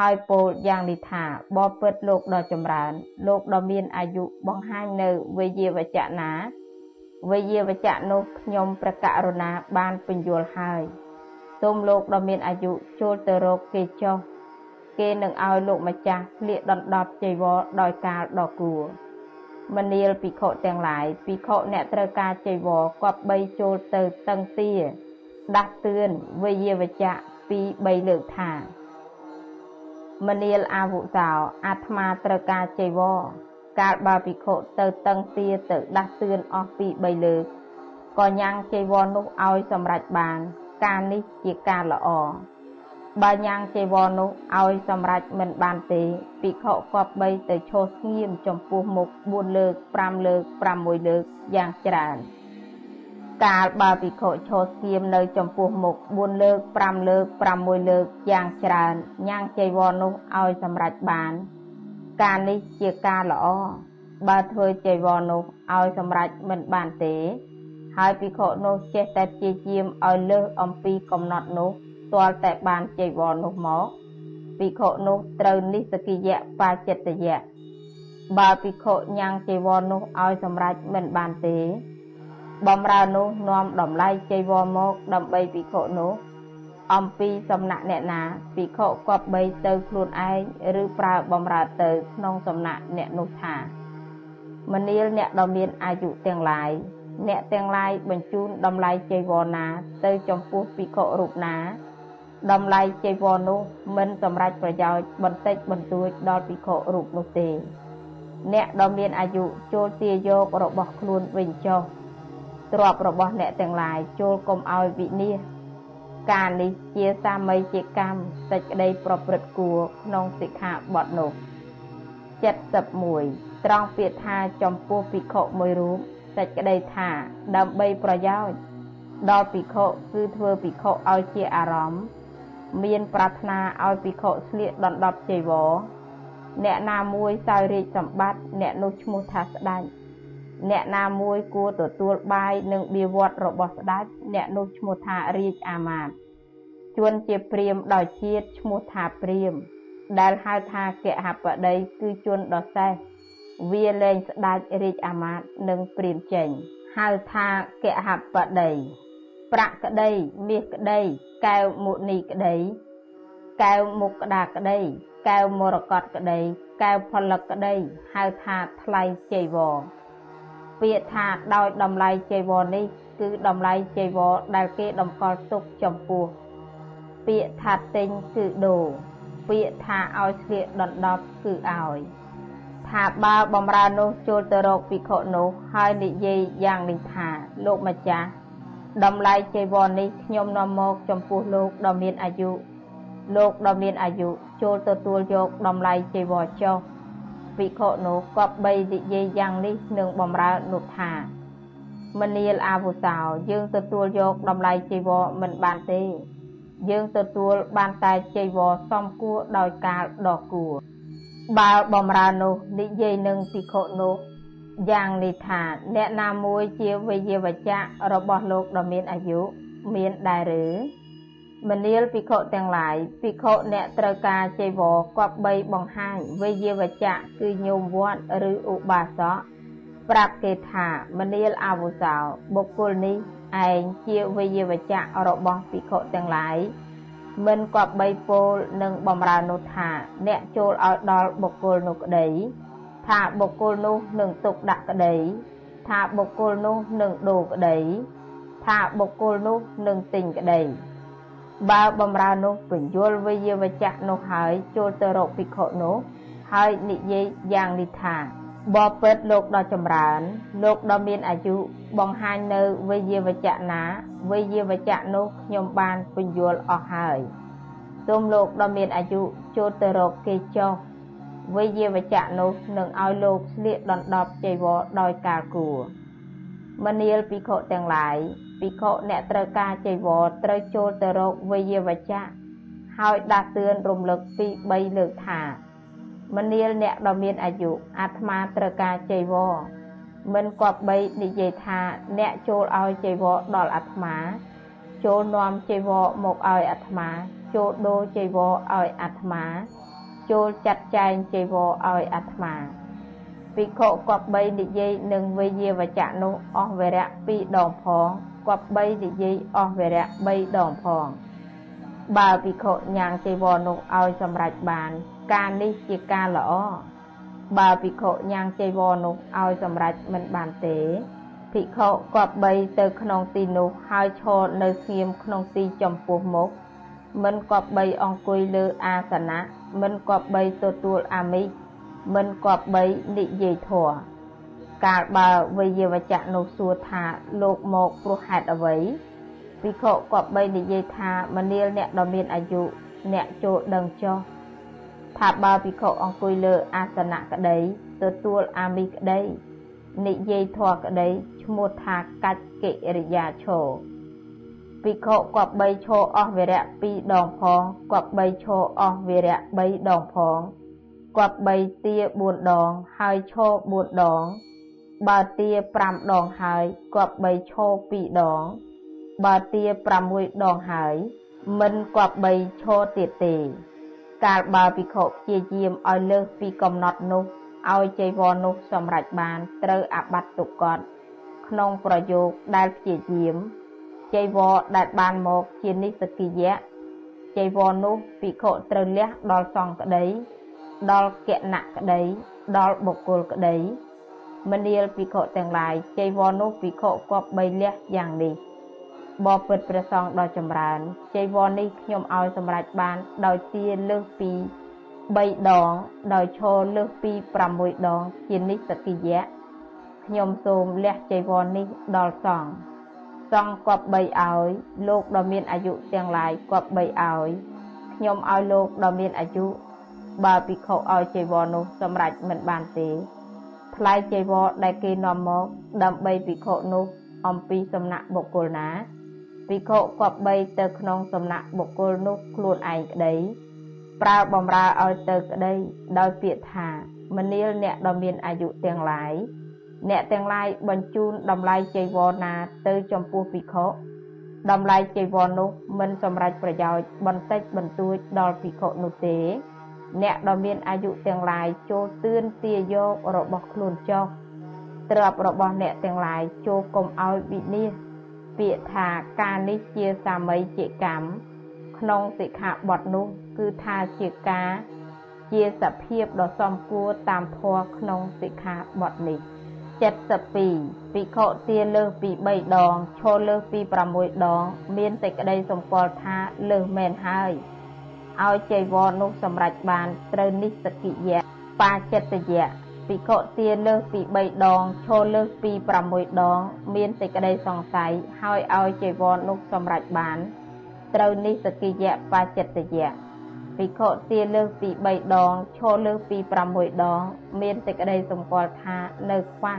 ហើយពោលយ៉ាងនេះថាបបិទ្ធលោកដ៏ចម្រើន លោកដ៏មានអាយុបង្ហាញនៅវេយាវចៈណាវេយាវចៈនោះខ្ញុំព្រះករុណាបានពន្យល់ហើយសូមលោកដ៏មានអាយុចូលទៅរកគេចុះគេនឹងឲ្យលោកម្ចាស់ស្លៀកដណ្ដប់ចីវរដោយកាលដ៏គួរមនាលភិក្ខុទាំងឡាយភិក្ខុអ្នកត្រូវការចីវរគប្បីចូលទៅតឹងទាដាស់តឿនវេយាវចៈពី3លើកថា មនាលអាវុសោអាត្មាត្រូវការចីវរកាលបើភិក្ខុទៅតឹងទាទៅដាស់តឿនអស់ពី3លើកក៏ញ៉ាំងចីវរនោះឲ្យសម្រេចបាន ការនេះជាការល្អបើញ៉ាំងចីវរនោះឲ្យសម្រេចមិនបានទេភិក្ខុគប្បីទៅឈរស្ងៀមចំពោះមុខ4លើក5លើក6លើកយ៉ាងច្រើន កាលបើភិក្ខុឈរស្ងៀមនៅចំពោះមុខ4លើក5លើក6លើកយ៉ាងច្រើនញ៉ាំងចីវរនោះឲ្យសម្រេចបាន ការនេះជាការល្អបើធ្វើចីវរនោះឲ្យសម្រេចមិនបានទេ ហើយភិក្ខុនោះចេះតែព្យាយាមឲ្យលើសអំពីកំណត់នោះទាល់តែបានចីវរនោះមកភិក្ខុនោះត្រូវនិស្សកិយៈបាចិត្តយៈបើភិក្ខុញ៉ាំងចីវរនោះឲ្យសម្រេចមិនបានទេ បំរើនោះនាំតម្លៃចីវរមកដើម្បីភិក្ខុនោះអំពីសំណាក់អ្នកណាភិក្ខុគប្បីទៅខ្លួនឯងឬប្រើបំរើទៅក្នុងសំណាក់អ្នកនោះថាមនាលអ្នកដ៏មានអាយុទាំងឡាយអ្នកទាំងឡាយបញ្ជូនតម្លៃចីវរណាទៅចំពោះភិក្ខុរូបណាតម្លៃចីវរនោះមិនសម្រេចប្រយោជន៍បន្តិចបន្តួចដល់ភិក្ខុរូបនោះទេ អ្នកដ៏មានអាយុចូលទាយករបស់ខ្លួនវិញចុះ ទ្រព្យរបស់អ្នកទាំងឡាយចូលកុំឲ្យវិនាសការនេះជាសាមីជាកម្មសេចក្តីប្រព្រឹត្តគួរក្នុងសិក្ខាបទនោះ71ត្រង់ពាក្យថាចំពោះភិក្ខុមួយរូបសេចក្តីថាដើម្បីប្រយោជន៍ដល់ភិក្ខុគឺធ្វើភិក្ខុឲ្យជាអារម្មណ៍មានប្រាថ្នាឲ្យភិក្ខុស្លៀកដណ្ដប់ចីវរអ្នកណាមួយសោយរាជសម្បត្តិអ្នកនោះឈ្មោះថាស្ដេច អ្នកណាមួយគួរទទួលបាយនិងបៀវត្សរបស់ស្ដេចអ្នកនោះឈ្មោះថារាជអាមាត្យជួនជាព្រាមដោយជាតិឈ្មោះថាព្រាម ដែលហៅថាកហបតីគឺជនដ៏សេះវាលែងស្ដេចរាជអាមាត្យនិងព្រាមចេញហៅថាកហបតីប្រាក់ក្តីមាសក្តីកែវមុនីក្តីកែវមុខក្តារក្តីកែវមរកតក្តីកែវផលិតក្តីហៅថាថ្លៃចីវរ ពាក្យថាដោយតម្លៃចីវរនេះ គឺតម្លៃចីវរដែលគេតម្កល់ទុកចំពោះ ពាក្យថាទិញគឺដូរពាក្យថាឲ្យស្លៀកដណ្ដប់គឺឲ្យថាបើបំរើនោះចូលទៅរកភិក្ខុនោះហើយនិយាយយ៉ាងនេះថាលោកម្ចាស់តម្លៃចីវរនេះខ្ញុំនាំមកចំពោះលោកដ៏មានអាយុលោកដ៏មានអាយុចូលទទួលយកតម្លៃចីវរចុះ ភិក្ខុនោះគប្បីនិយាយយ៉ាងនេះនឹងបំរើនោះថាមនាលអាវុសោយើងទទួលយកតម្លៃចីវរមិនបានទេ យើងទទួលបានតែចីវរសំគួរដោយកាលដ៏គួរបើបំរើនោះនិយាយនឹងភិក្ខុនោះយ៉ាងនេះថាអ្នកណាមួយជាវិយាវចៈរបស់លោកដ៏មានអាយុមានដែរឬ មនាលភិក្ខុទាំងឡាយភិក្ខុអ្នកត្រូវការចីវរគប្បីបង្ហាញវិយាវចៈគឺញោមវត្តឬឧបាសកប្រាប់គេថាមនាលអាវុសោបុគ្គលនេះឯងជាវិយាវចៈរបស់ភិក្ខុទាំងឡាយមិនគប្បីពោលនឹងបំរើនោះថាអ្នកចូលឲ្យដល់បុគ្គលនោះក្តី ថាបុគ្គលនោះនឹងទុកដាក់ក្តី ថាបុគ្គលនោះនឹងដូរក្តី ថាបុគ្គលនោះនឹងទិញក្តី បើបំរើនោះពញ្យល់វិយាវចៈនោះហើយចូលទៅរកភិក្ខុនោះហើយនិយាយយ៉ាងនេះថាបបិទ្ធលោកដ៏ចម្រើន លោកដ៏មានអាយុបង្ហាញនៅវិយាវចៈណាវិយាវចៈនោះខ្ញុំបានពញ្យល់អស់ហើយសូមលោកដ៏មានអាយុចូលទៅរកគេចុះវិយាវចៈនោះនឹងឲ្យលោកស្លៀកដណ្ដប់ចីវរដោយកាលគួរមនាលភិក្ខុទាំងឡាយ ភិក្ខុអ្នកត្រូវការចីវរត្រូវចូលទៅរកវិយាវចៈហើយដាស់តឿនរំលឹកពី3លើកថាមនាលអ្នកដ៏មានអាយុអាត្មាត្រូវការចីវរមិនគប្បីនិយាយថាអ្នកចូលឲ្យចីវរដល់អាត្មា ចូលនាំចីវរមកឲ្យអាត្មា ចូលដូរចីវរឲ្យអាត្មា ចូលចាត់ចែងចីវរឲ្យអាត្មាភិក្ខុគប្បីនិយាយនឹងវិយាវចៈនោះអស់វរៈ2ដងផង គប្បីនិយាយអស់វរៈ3ដងផង បើភិក្ខុញ៉ាំងចីវរនោះឲ្យសម្រេចបាន ការនេះជាការល្អបើភិក្ខុញ៉ាំងចីវរនោះឲ្យសម្រេចមិនបានទេភិក្ខុគប្បីទៅក្នុងទីនោះហើយឈរនៅស្ងៀមក្នុងទីចំពោះមុខមិនគប្បីអង្គុយលើអាសនៈមិនគប្បីទទួលអាមិសមិនគប្បីនិយាយធម៌ កាលបើវិយវចៈនោះសួរថាលោកមកព្រោះហេតុអ្វីភិក្ខុគប្បីនិយាយថាមនាលអ្នកដ៏មានអាយុអ្នកចូលដឹងចុះថាបើភិក្ខុអង្គុយលើអាសនៈក្តីទទួលអាមិសក្តីនិយាយធម៌ក្តីឈ្មោះថាកាច់កិរិយាឈរភិក្ខុគប្បីឈរអស់វិរៈ2ដងផងគប្បីឈរអស់វិរៈ3ដងផងគប្បីទា4ដងហើយឈរ4ដង បើទា5ដងហើយគប្បីឈរ2ដង បើទា6ដងហើយ មិនគប្បីឈរទៀតទេ កាលបើភិក្ខុព្យាយាមឲ្យលើសពីកំណត់នោះឲ្យចីវរនោះសម្រេចបានត្រូវអាបត្តិទុកតក្នុងប្រយោគដែលព្យាយាមចីវរដែលបានមកជានិសកិយៈចីវរនោះភិក្ខុត្រូវលះដល់សង្ឃក្តី ដល់គណៈក្តីដល់បុគ្គលក្តី មនាលភិក្ខុទាំងឡាយចីវរនោះភិក្ខុគប់3លះយ៉ាងនេះបបិទ្ធព្រះសង្ឃដ៏ចម្រើនចីវរនេះខ្ញុំឲ្យសម្រេចបានដោយទាលើសពី3ដងដោយឈរលើសពី6ដងជានិសកិយៈខ្ញុំសូមលះចីវរនេះដល់សង្ឃសង្ឃគប់3ឲ្យលោកដ៏មានអាយុទាំងឡាយគប់3ឲ្យខ្ញុំឲ្យលោកដ៏មានអាយុបើភិក្ខុឲ្យចីវរនោះសម្រេចមិនបានទេ ថ្លៃចីវរដែលគេនាំមកដើម្បីភិក្ខុនោះ អំពីសំណាក់បុគ្គលណាភិក្ខុគប្បីទៅក្នុងសំណាក់បុគ្គលនោះខ្លួនឯងក្តី ប្រើបំរើឲ្យទៅក្តីដោយពាក្យថាមនាលអ្នកដ៏មានអាយុទាំងឡាយអ្នកទាំងឡាយបញ្ជូនតម្លៃចីវរណាទៅចំពោះភិក្ខុតម្លៃចីវរនោះមិនសម្រេចប្រយោជន៍បន្តិចបន្តួចដល់ភិក្ខុនោះទេ អ្នកដ៏មានអាយុទាំងឡាយចូលទឿនទាយករបស់ខ្លួនចុះទ្រព្យរបស់អ្នកទាំងឡាយចូលកុំឲ្យវិនិច្ឆ័យពាក្យថាការនេះជាសាមីជាកម្មក្នុងសិក្ខាបទនោះ គឺថាជាការ ជាសភាពដ៏សមគួរតាមធម៌ក្នុងសិក្ខាបទនេះ72ភិក្ខុទាលើសពី3ដងឈរលើសពី6ដង មានសេចក្តីសម្គាល់ថាលើសមែនហើយ ឲ្យចៃវរនោះសម្រេចបានត្រូវនិស្សកិយៈបាចិត្តយៈភិក្ខុទាលើសពី3ដងឈរលើសពី6ដង មានសេចក្តីសង្ស័យហើយឲ្យចៃវរនោះសម្រេចបានត្រូវនិស្សកិយៈបាចិត្តយៈភិក្ខុទាលើសពី3ដងឈរលើសពី6ដង មានសេចក្តីសម្គាល់ថានៅខ្វះ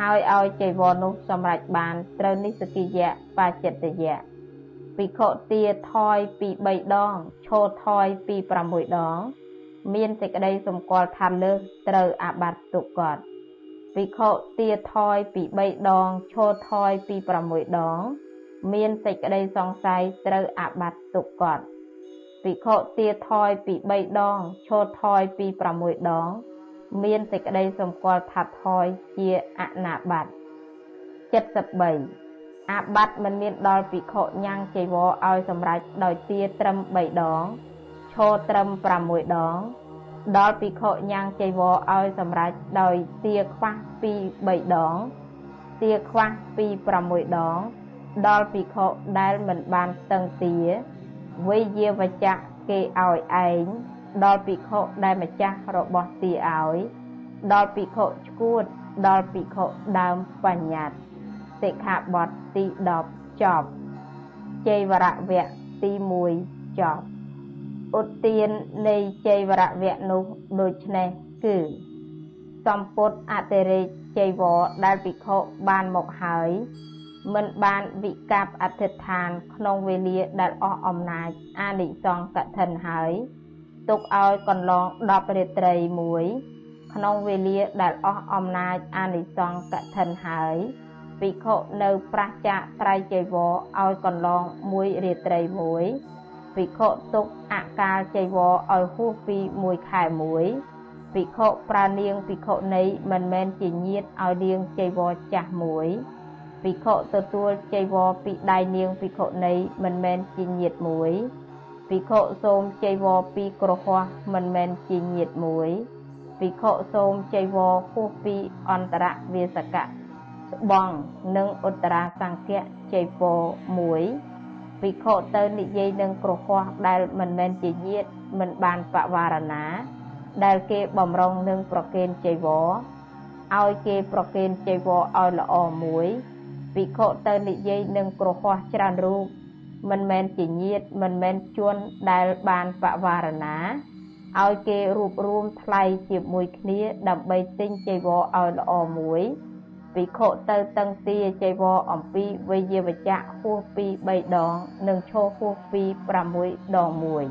ហើយឲ្យចៃវរនោះសម្រេចបានត្រូវនិស្សកិយៈបាចិត្តយៈ ភិក្ខុទាថយពី3ដងឈរថយពី6ដង មានសេចក្តីសម្គាល់ថាលើសត្រូវអាបត្តិទុកតភិក្ខុទាថយពី3ដងឈរថយពី6ដង មានសេចក្តីសង្ស័យត្រូវអាបត្តិទុកតភិក្ខុទាថយពី3ដងឈរថយពី6ដង មានសេចក្តីសម្គាល់ថាថយជាអនាបត្តិ73 អាបត្តិមិនមានដល់ភិក្ខុញ៉ាំងចីវរឲ្យសម្រេចដោយទាត្រឹម3ដងឈរត្រឹម6ដង ដល់ភិក្ខុញ៉ាំងចីវរឲ្យសម្រេចដោយទាខ្វះពី3ដង ទាខ្វះពី6ដង ដល់ភិក្ខុដែលមិនបានស្ទឹងទាវេយាវចៈគេឲ្យឯងដល់ភិក្ខុដែលម្ចាស់របស់ទាឲ្យ ដល់ភិក្ខុឈួតដល់ភិក្ខុដើមបញ្ញត្តិ សិក្ខាបទទី10ចប់ជ័យវរៈវគ្គទី1ចប់ឧទាននៃជ័យវរៈវគ្គនោះដូចនេះគឺសម្ពុតអតិរេកជ័យវរដែលភិក្ខុបានមកហើយមិនបានវិកັບអធិដ្ឋានក្នុងវេលាដែលអស់អំណាចអានិសង្កឋិនហើយទុកឲ្យកន្លង10រាត្រីមួយ ក្នុងវេលាដែលអស់អំណាចអានិសង្កឋិនហើយ ភិក្ខុនៅប្រះចាកត្រៃចីវរឲ្យកន្លងមួយរាត្រីមួយភិក្ខុទុកអកាលចីវរឲ្យហួសពី1ខែមួយភិក្ខុប្រើនាងភិក្ខុនៃមិនមែនជាញាតឲ្យនាងចីវរចាស់មួយភិក្ខុទទួលចីវរពីដៃនាងភិក្ខុនៃមិនមែនជាញាតមួយភិក្ខុសូមចីវរពីក្រហោះមិនមែនជាញាតមួយភិក្ខុសូមចីវរហួសពីអន្តរវាសកៈ ស្បង់និងឧត្តរាសង្ឃៈចីវរ1ភិក្ខុទៅនិយាយនឹងក្រហោះដែលមិនមែនជាញាតមិនបានបវារណា ដែលគេបំរុងនឹងប្រគេនចីវរឲ្យគេប្រគេនចីវរឲ្យល្អមួយភិក្ខុទៅនិយាយនឹងក្រហោះច្រើនរូបមិនមែនជាញាតមិនមែនជនដែលបានបវារណាឲ្យគេរួបរួមថ្លៃជាមួយគ្នាដើម្បីទិញចីវរឲ្យល្អមួយ ភិក្ខុទៅតឹងទាចីវរអំពីវេយវចៈហួសពី3ដង និងឈរហួសពី6ដងមួយ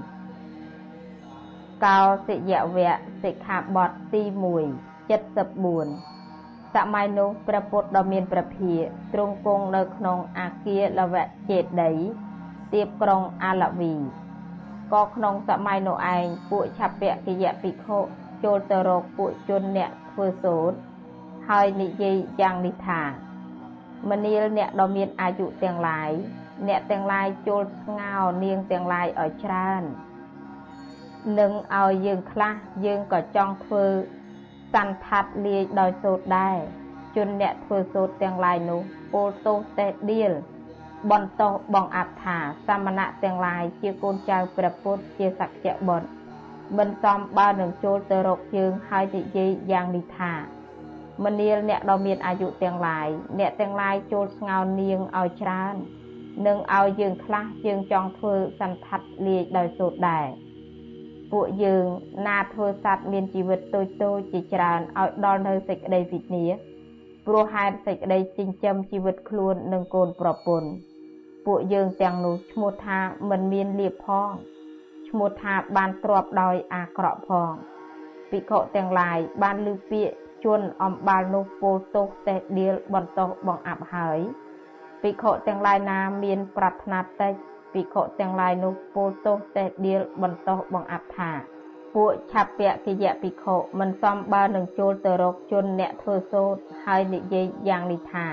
កោសិយវៈសិក្ខាបទទី1 74សម័យនោះព្រះពុទ្ធដ៏មានព្រះភាកទ្រង់គង់នៅក្នុងអាគារលវៈចេតីទៀបក្រុងអាឡវីក៏ក្នុងសម័យនោះឯងពួកឆាពៈគយៈភិក្ខុចូលទៅរកពួកជនអ្នកធ្វើសូត្រ ហើយនិយាយយ៉ាងនេះថាមនាលអ្នកដ៏មានអាយុទាំងឡាយអ្នកទាំងឡាយចូលស្ងោនាងទាំងឡាយឲ្យច្រើននឹងឲ្យយើងខ្លះយើងក៏ចង់ធ្វើសន្តាត់លាយដោយសូត្រដែរជនអ្នកធ្វើសូត្រទាំងឡាយនោះពោលទោសតែដៀលបន្តោបងអត្ថាសមណៈទាំងឡាយជាកូនចៅព្រះពុទ្ធជាសក្យបុត្រមិនសមបើនឹងចូលទៅរកយើងហើយនិយាយយ៉ាងនេះថា មនាលអ្នកដ៏មានអាយុទាំងឡាយអ្នកទាំងឡាយចូលស្ងោនាងឲ្យច្រើននឹងឲ្យយើងខ្លះយើងចង់ធ្វើសន្តាត់លាយដោយសូត្រដែរពួកយើងណាធ្វើសត្វមានជីវិតតូចតូចជាច្រើនឲ្យដល់នៅសេចក្តីវិនាព្រោះហេតុសេចក្តីចិញ្ចឹមជីវិតខ្លួននិងកូនប្រពន្ធពួកយើងទាំងនោះឈ្មោះថាមិនមានលៀបផងឈ្មោះថាបានទ្របដោយអាក្រក់ផងភិក្ខុទាំងឡាយបានលើពាក្យ ជន់អំបាលនោះពោលទោសតេះដៀលបន្តោបងអាប់ហើយភិក្ខុទាំងឡាយណាមានប្រាថ្នាតិចភិក្ខុទាំងឡាយនោះពោលទោសតេះដៀលបន្តោបងអាប់ថាពួកឆាពៈគយៈភិក្ខុមិនសមបើនឹងចូលទៅរកជនអ្នកធ្វើសូត្រហើយនិយាយយ៉ាងនេះថា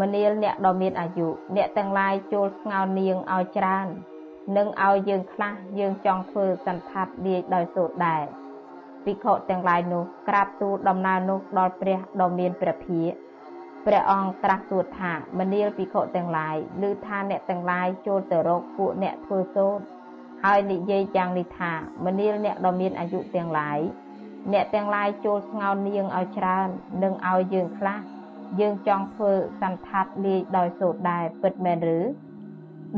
មនាលអ្នកដ៏មានអាយុអ្នកទាំងឡាយចូលស្ងោនាងឲ្យច្រើននឹងឲ្យយើងខ្លះយើងចង់ធ្វើសន្តាត់លាយដោយសូត្រដែរ ភិក្ខុទាំងឡាយនោះក្រាបទូលដំណើរនោះដល់ព្រះដ៏មានព្រះភិក្ខព្រះអង្គត្រាស់សួរថាមនាលភិក្ខុទាំងឡាយឬថាអ្នកទាំងឡាយចូលទៅរកពួកអ្នកធ្វើសូត្រហើយនិយាយយ៉ាងនេះថាមនាលអ្នកដ៏មានអាយុទាំងឡាយអ្នកទាំងឡាយចូលស្ងោនាងឲ្យច្រើននឹងឲ្យយើងខ្លះយើងចង់ធ្វើសន្តាត់លាយដោយសូត្រដែរពិតមែនឬ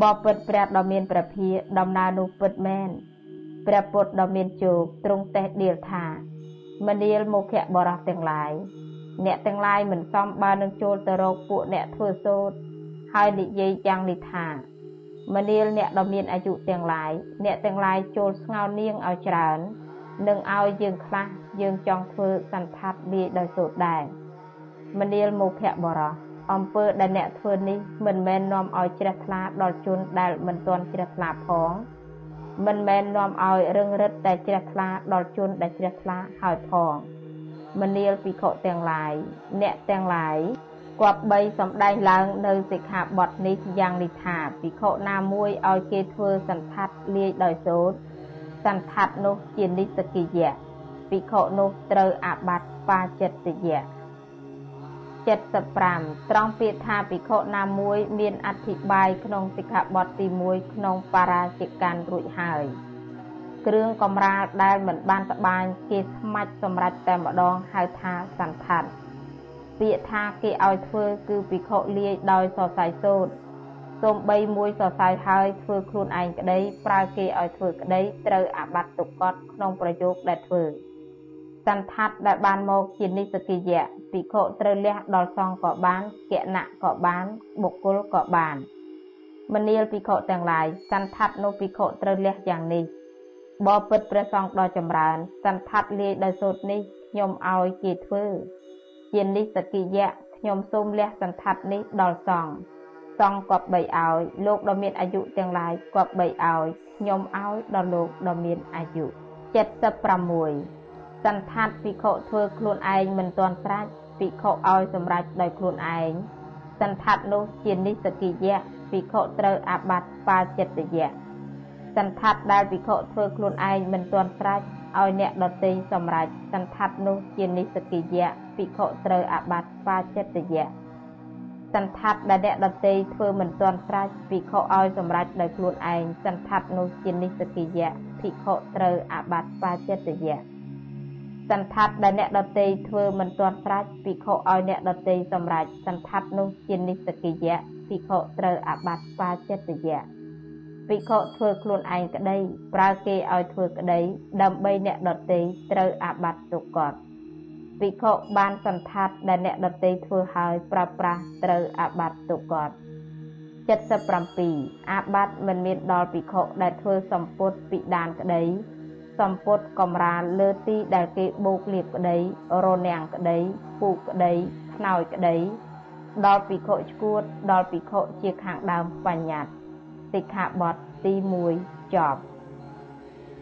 បបពិតព្រះដ៏មានព្រះភិយដំណើរនោះពិតមែន ព្រះពុទ្ធដ៏មានជោគទ្រង់តេះដៀលថាមនាលមុខៈបរោះទាំងឡាយអ្នកទាំងឡាយមិនសមបើនឹងចូលទៅរកពួកអ្នកធ្វើសូត្រហើយនិយាយយ៉ាងនេះថាមនាលអ្នកដ៏មានអាយុទាំងឡាយអ្នកទាំងឡាយចូលស្ងោនាងឲ្យច្រើននឹងឲ្យយើងខ្លះយើងចង់ធ្វើសន្តាត់លាយដោយសូត្រដែរមនាលមុខៈបរោះអំពើដែលអ្នកធ្វើនេះមិនមែននាំឲ្យជ្រះថ្លាដល់ជនដែលមិនទាន់ជ្រះថ្លាផង មិនមែននាំឲ្យរឹងរិតតែជ្រះថ្លាដល់ជនដែលជ្រះថ្លាហើយផងមនាលភិក្ខុទាំងឡាយអ្នកទាំងឡាយគប្បីសំដែងឡើងនៅសិក្ខាបទនេះយ៉ាងនេះថាភិក្ខុណាមួយឲ្យគេធ្វើសន្តាត់លាយដោយសូត្រសន្តាត់នោះជានិស្សកិយៈភិក្ខុនោះត្រូវអាបត្តិបាចិត្តយៈ 75ត្រង់ពាក្យថាភិក្ខុណាមួយ មានអធិប្បាយក្នុងសិក្ខាបទទី1ក្នុងបារាជិកានរួចហើយគ្រឿងកំរាលដែលមិនបានត្បាញគេស្មាច់សម្រាប់តែម្ដងហៅថាសន្តានពាក្យថាគេឲ្យធ្វើគឺភិក្ខុលាយដោយសរសៃសូត្រសូម្បីមួយសរសៃហើយធ្វើខ្លួនឯងក្តីប្រើគេឲ្យធ្វើក្តីត្រូវអាបត្តិទុកកត់ក្នុងប្រយោគដែលធ្វើ សន្តាត់ដែលបានមកជានិសកិយៈភិក្ខុត្រូវលះដល់សង្ឃក៏បានគណៈក៏បានបុគ្គលក៏បានមនាលភិក្ខុទាំងឡាយសន្តាត់នោះភិក្ខុត្រូវលះយ៉ាងនេះបបពិតព្រះសង្ឃដ៏ចម្រើន សន្តាត់លាយដោយសូត្រនេះខ្ញុំឲ្យគេធ្វើជានិសកិយៈខ្ញុំសូមលះសន្តាត់នេះដល់សង្ឃសង្ឃគប្បីឲ្យលោកដ៏មានអាយុទាំងឡាយគប្បីឲ្យខ្ញុំឲ្យដល់លោកដ៏មានអាយុ76 សន្តានភិក្ខុធ្វើខ្លួនឯងមិនទាន់ស្រេចភិក្ខុឲ្យសម្រេចដោយខ្លួនឯងសន្តាននោះជានិសកិយៈភិក្ខុត្រូវអាបត្តិបាចិត្តយៈសន្តានដែលភិក្ខុធ្វើខ្លួនឯងមិនទាន់ស្រេចឲ្យអ្នកដទៃសម្រេចសន្តាននោះជានិសកិយៈភិក្ខុត្រូវអាបត្តិបាចិត្តយៈសន្តានដែលអ្នកដទៃធ្វើមិនទាន់ស្រេចភិក្ខុឲ្យសម្រេចដោយខ្លួនឯងសន្តាននោះជានិសកិយៈភិក្ខុត្រូវអាបត្តិបាចិត្តយៈ សន្តាត់ដែលអ្នកដតីធ្វើមិនទាន់ស្រេចភិក្ខុឲ្យអ្នកដតីសម្រេចសន្តាត់នោះជានិស្សកិយៈភិក្ខុត្រូវអាបត្តិបាចិត្តយៈភិក្ខុធ្វើខ្លួនឯងក្តី ប្រើគេឲ្យធ្វើក្តី ដើម្បីអ្នកដតីត្រូវអាបត្តិទុកកត់ភិក្ខុបានសន្តាត់ដែលអ្នកដតីធ្វើឲ្យប្រើប្រាស់ត្រូវអាបត្តិទុកកត់77អាបត្តិមិនមានដល់ភិក្ខុដែលធ្វើសម្ពុតពិដានក្តី សម្ពុតកំរាលលើទីដែលគេបោកលៀបក្តីរនាំងក្តីពូកក្តីខ្នើយក្តីដល់ភិក្ខុឈួតដល់ភិក្ខុជាខាងដើមបញ្ញត្តិសិក្ខាបទទី1ចប់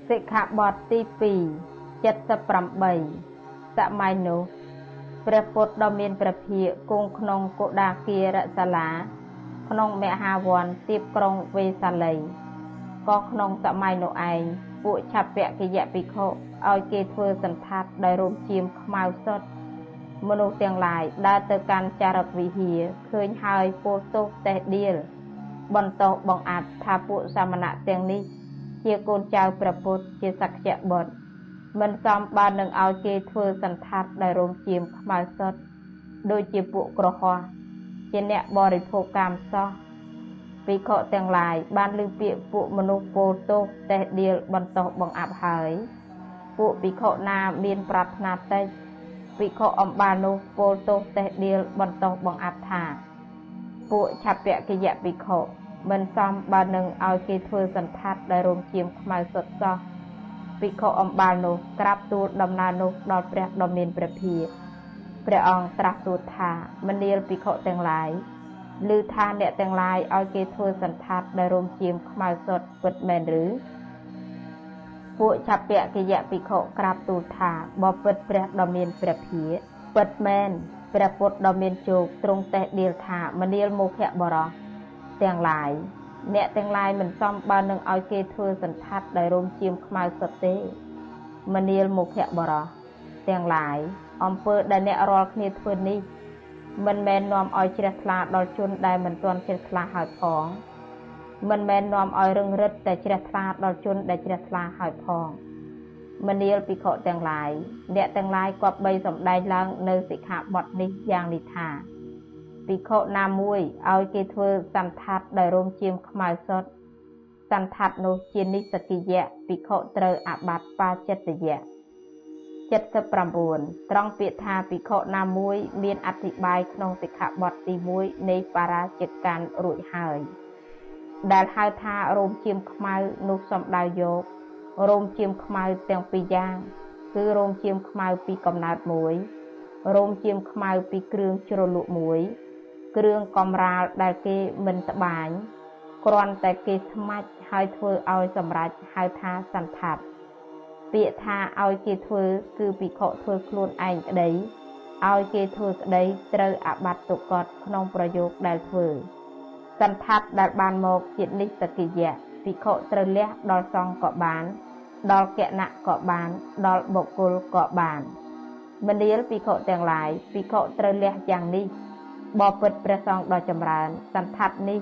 សិក្ខាបទទី2 78សម័យនោះព្រះពុទ្ធដ៏មានព្រះភិក្ខគង់ក្នុងកុដាគារសាលា ក្នុងមហាវ័នទៀបក្រុងវេសាលីក៏ក្នុងសម័យនោះឯង ពួកឆាពៈគយៈភិក្ខុឲ្យគេធ្វើសន្តាប់ដោយរោមជាមខ្មៅសុទ្ធមនុស្សទាំងឡាយដើរទៅកាន់ចារកវិហារឃើញហើយពោលទោសតេះដៀលបន្តបងអាត់ថាពួកសាមណៈទាំងនេះ ជាកូនចៅព្រះពុទ្ធជាសក្យបុត្រមិនសមបាននឹងឲ្យគេធ្វើសន្តាប់ដោយរោមជាមខ្មៅសុទ្ធដូចជាពួកក្រហោះជាអ្នកបរិភោគកម្មសោះ ភិក្ខុទាំងឡាយបានលើពាក្យពួកមនុស្សពោលទោសតេះដៀលបន្តបង្អាប់ហើយ ពួកភិក្ខុណាមានប្រាថ្នាតិចភិក្ខុអំបាលនោះពោលទោសតេះដៀលបន្តបង្អាប់ថា ពួកឆាពៈគយៈភិក្ខុមិនសមបើនឹងឲ្យគេធ្វើសន្តាត់ដែលរោមជាមខ្មៅសុទ្ធសោះភិក្ខុអំបាលនោះក្រាបទូលដំណើរនោះដល់ព្រះដ៏មានព្រះភិក្ខព្រះអង្គត្រាស់ទូលថាមនាលភិក្ខុទាំងឡាយ ឮថាអ្នកទាំងឡាយឲ្យគេធ្វើសន្តាប់ដែលរោមជាមខ្មៅសុទ្ធពិតមែនឬពួកឆាពៈគយៈភិក្ខុក្រាបទូលថាបបិទ្ធព្រះដ៏មានព្រះភិយពិតមែនព្រះពុទ្ធដ៏មានជោគទ្រង់តេះដៀលថាមនាលមោខៈបរោះទាំងឡាយអ្នកទាំងឡាយមិនសមបើនឹងឲ្យគេធ្វើសន្តាប់ដោយរោមជាមខ្មៅសុទ្ធទេមនាលមោខៈបរោះទាំងឡាយអំពើដែលអ្នករាល់គ្នាធ្វើនេះ មិនមែននាំឲ្យជ្រះថ្លាដល់ជនដែលមិនទាន់ជ្រះថ្លាហើយផងមិនមែននាំឲ្យរឹងរិតតែជ្រះថ្លាដល់ជនដែលជ្រះថ្លាហើយផងមនាលភិក្ខុទាំងឡាយអ្នកទាំងឡាយគប្បីសម្ដែងឡើងនៅសិក្ខាបទនេះយ៉ាងនេះថាភិក្ខុណាមួយឲ្យគេធ្វើសន្តាត់ដោយរោមជាមខ្មៅសុទ្ធសន្តាត់នោះជានិសកិយៈភិក្ខុត្រូវអាបត្តិបាចិត្តយៈ 79ត្រង់ពាក្យថាភិក្ខុណាមួយ មានអធិប្បាយក្នុងសិក្ខាបទទី1នៃបារាជកាន់រួចហើយ ដែលហៅថារោមជាមខ្មៅនោះសំដៅយករោមជាមខ្មៅទាំងពីរយ៉ាង គឺរោមជាមខ្មៅពីកំណើតមួយរោមជាមខ្មៅពីគ្រឿងជ្រលក់មួយ គ្រឿងកំរាលដែលគេមិនត្បាញគ្រាន់តែគេស្មាច់ហើយធ្វើឲ្យសម្រេចហៅថាសន្តាប់ ពាក្យថាឲ្យគេធ្វើគឺភិក្ខុធ្វើខ្លួនឯងក្តីឲ្យគេធ្វើក្តីត្រូវអាបត្តិទុកតក្នុងប្រយោគដែលធ្វើសន្តាប់ដែលបានមកជានិស្សកិយៈភិក្ខុត្រូវលះដល់សង្ឃក៏បាន ដល់គណៈក៏បាន ដល់បុគ្គលក៏បានមនាលភិក្ខុទាំងឡាយភិក្ខុត្រូវលះយ៉ាងនេះបបិទ្ធព្រះសង្ឃដ៏ចម្រើនសន្តាប់នេះ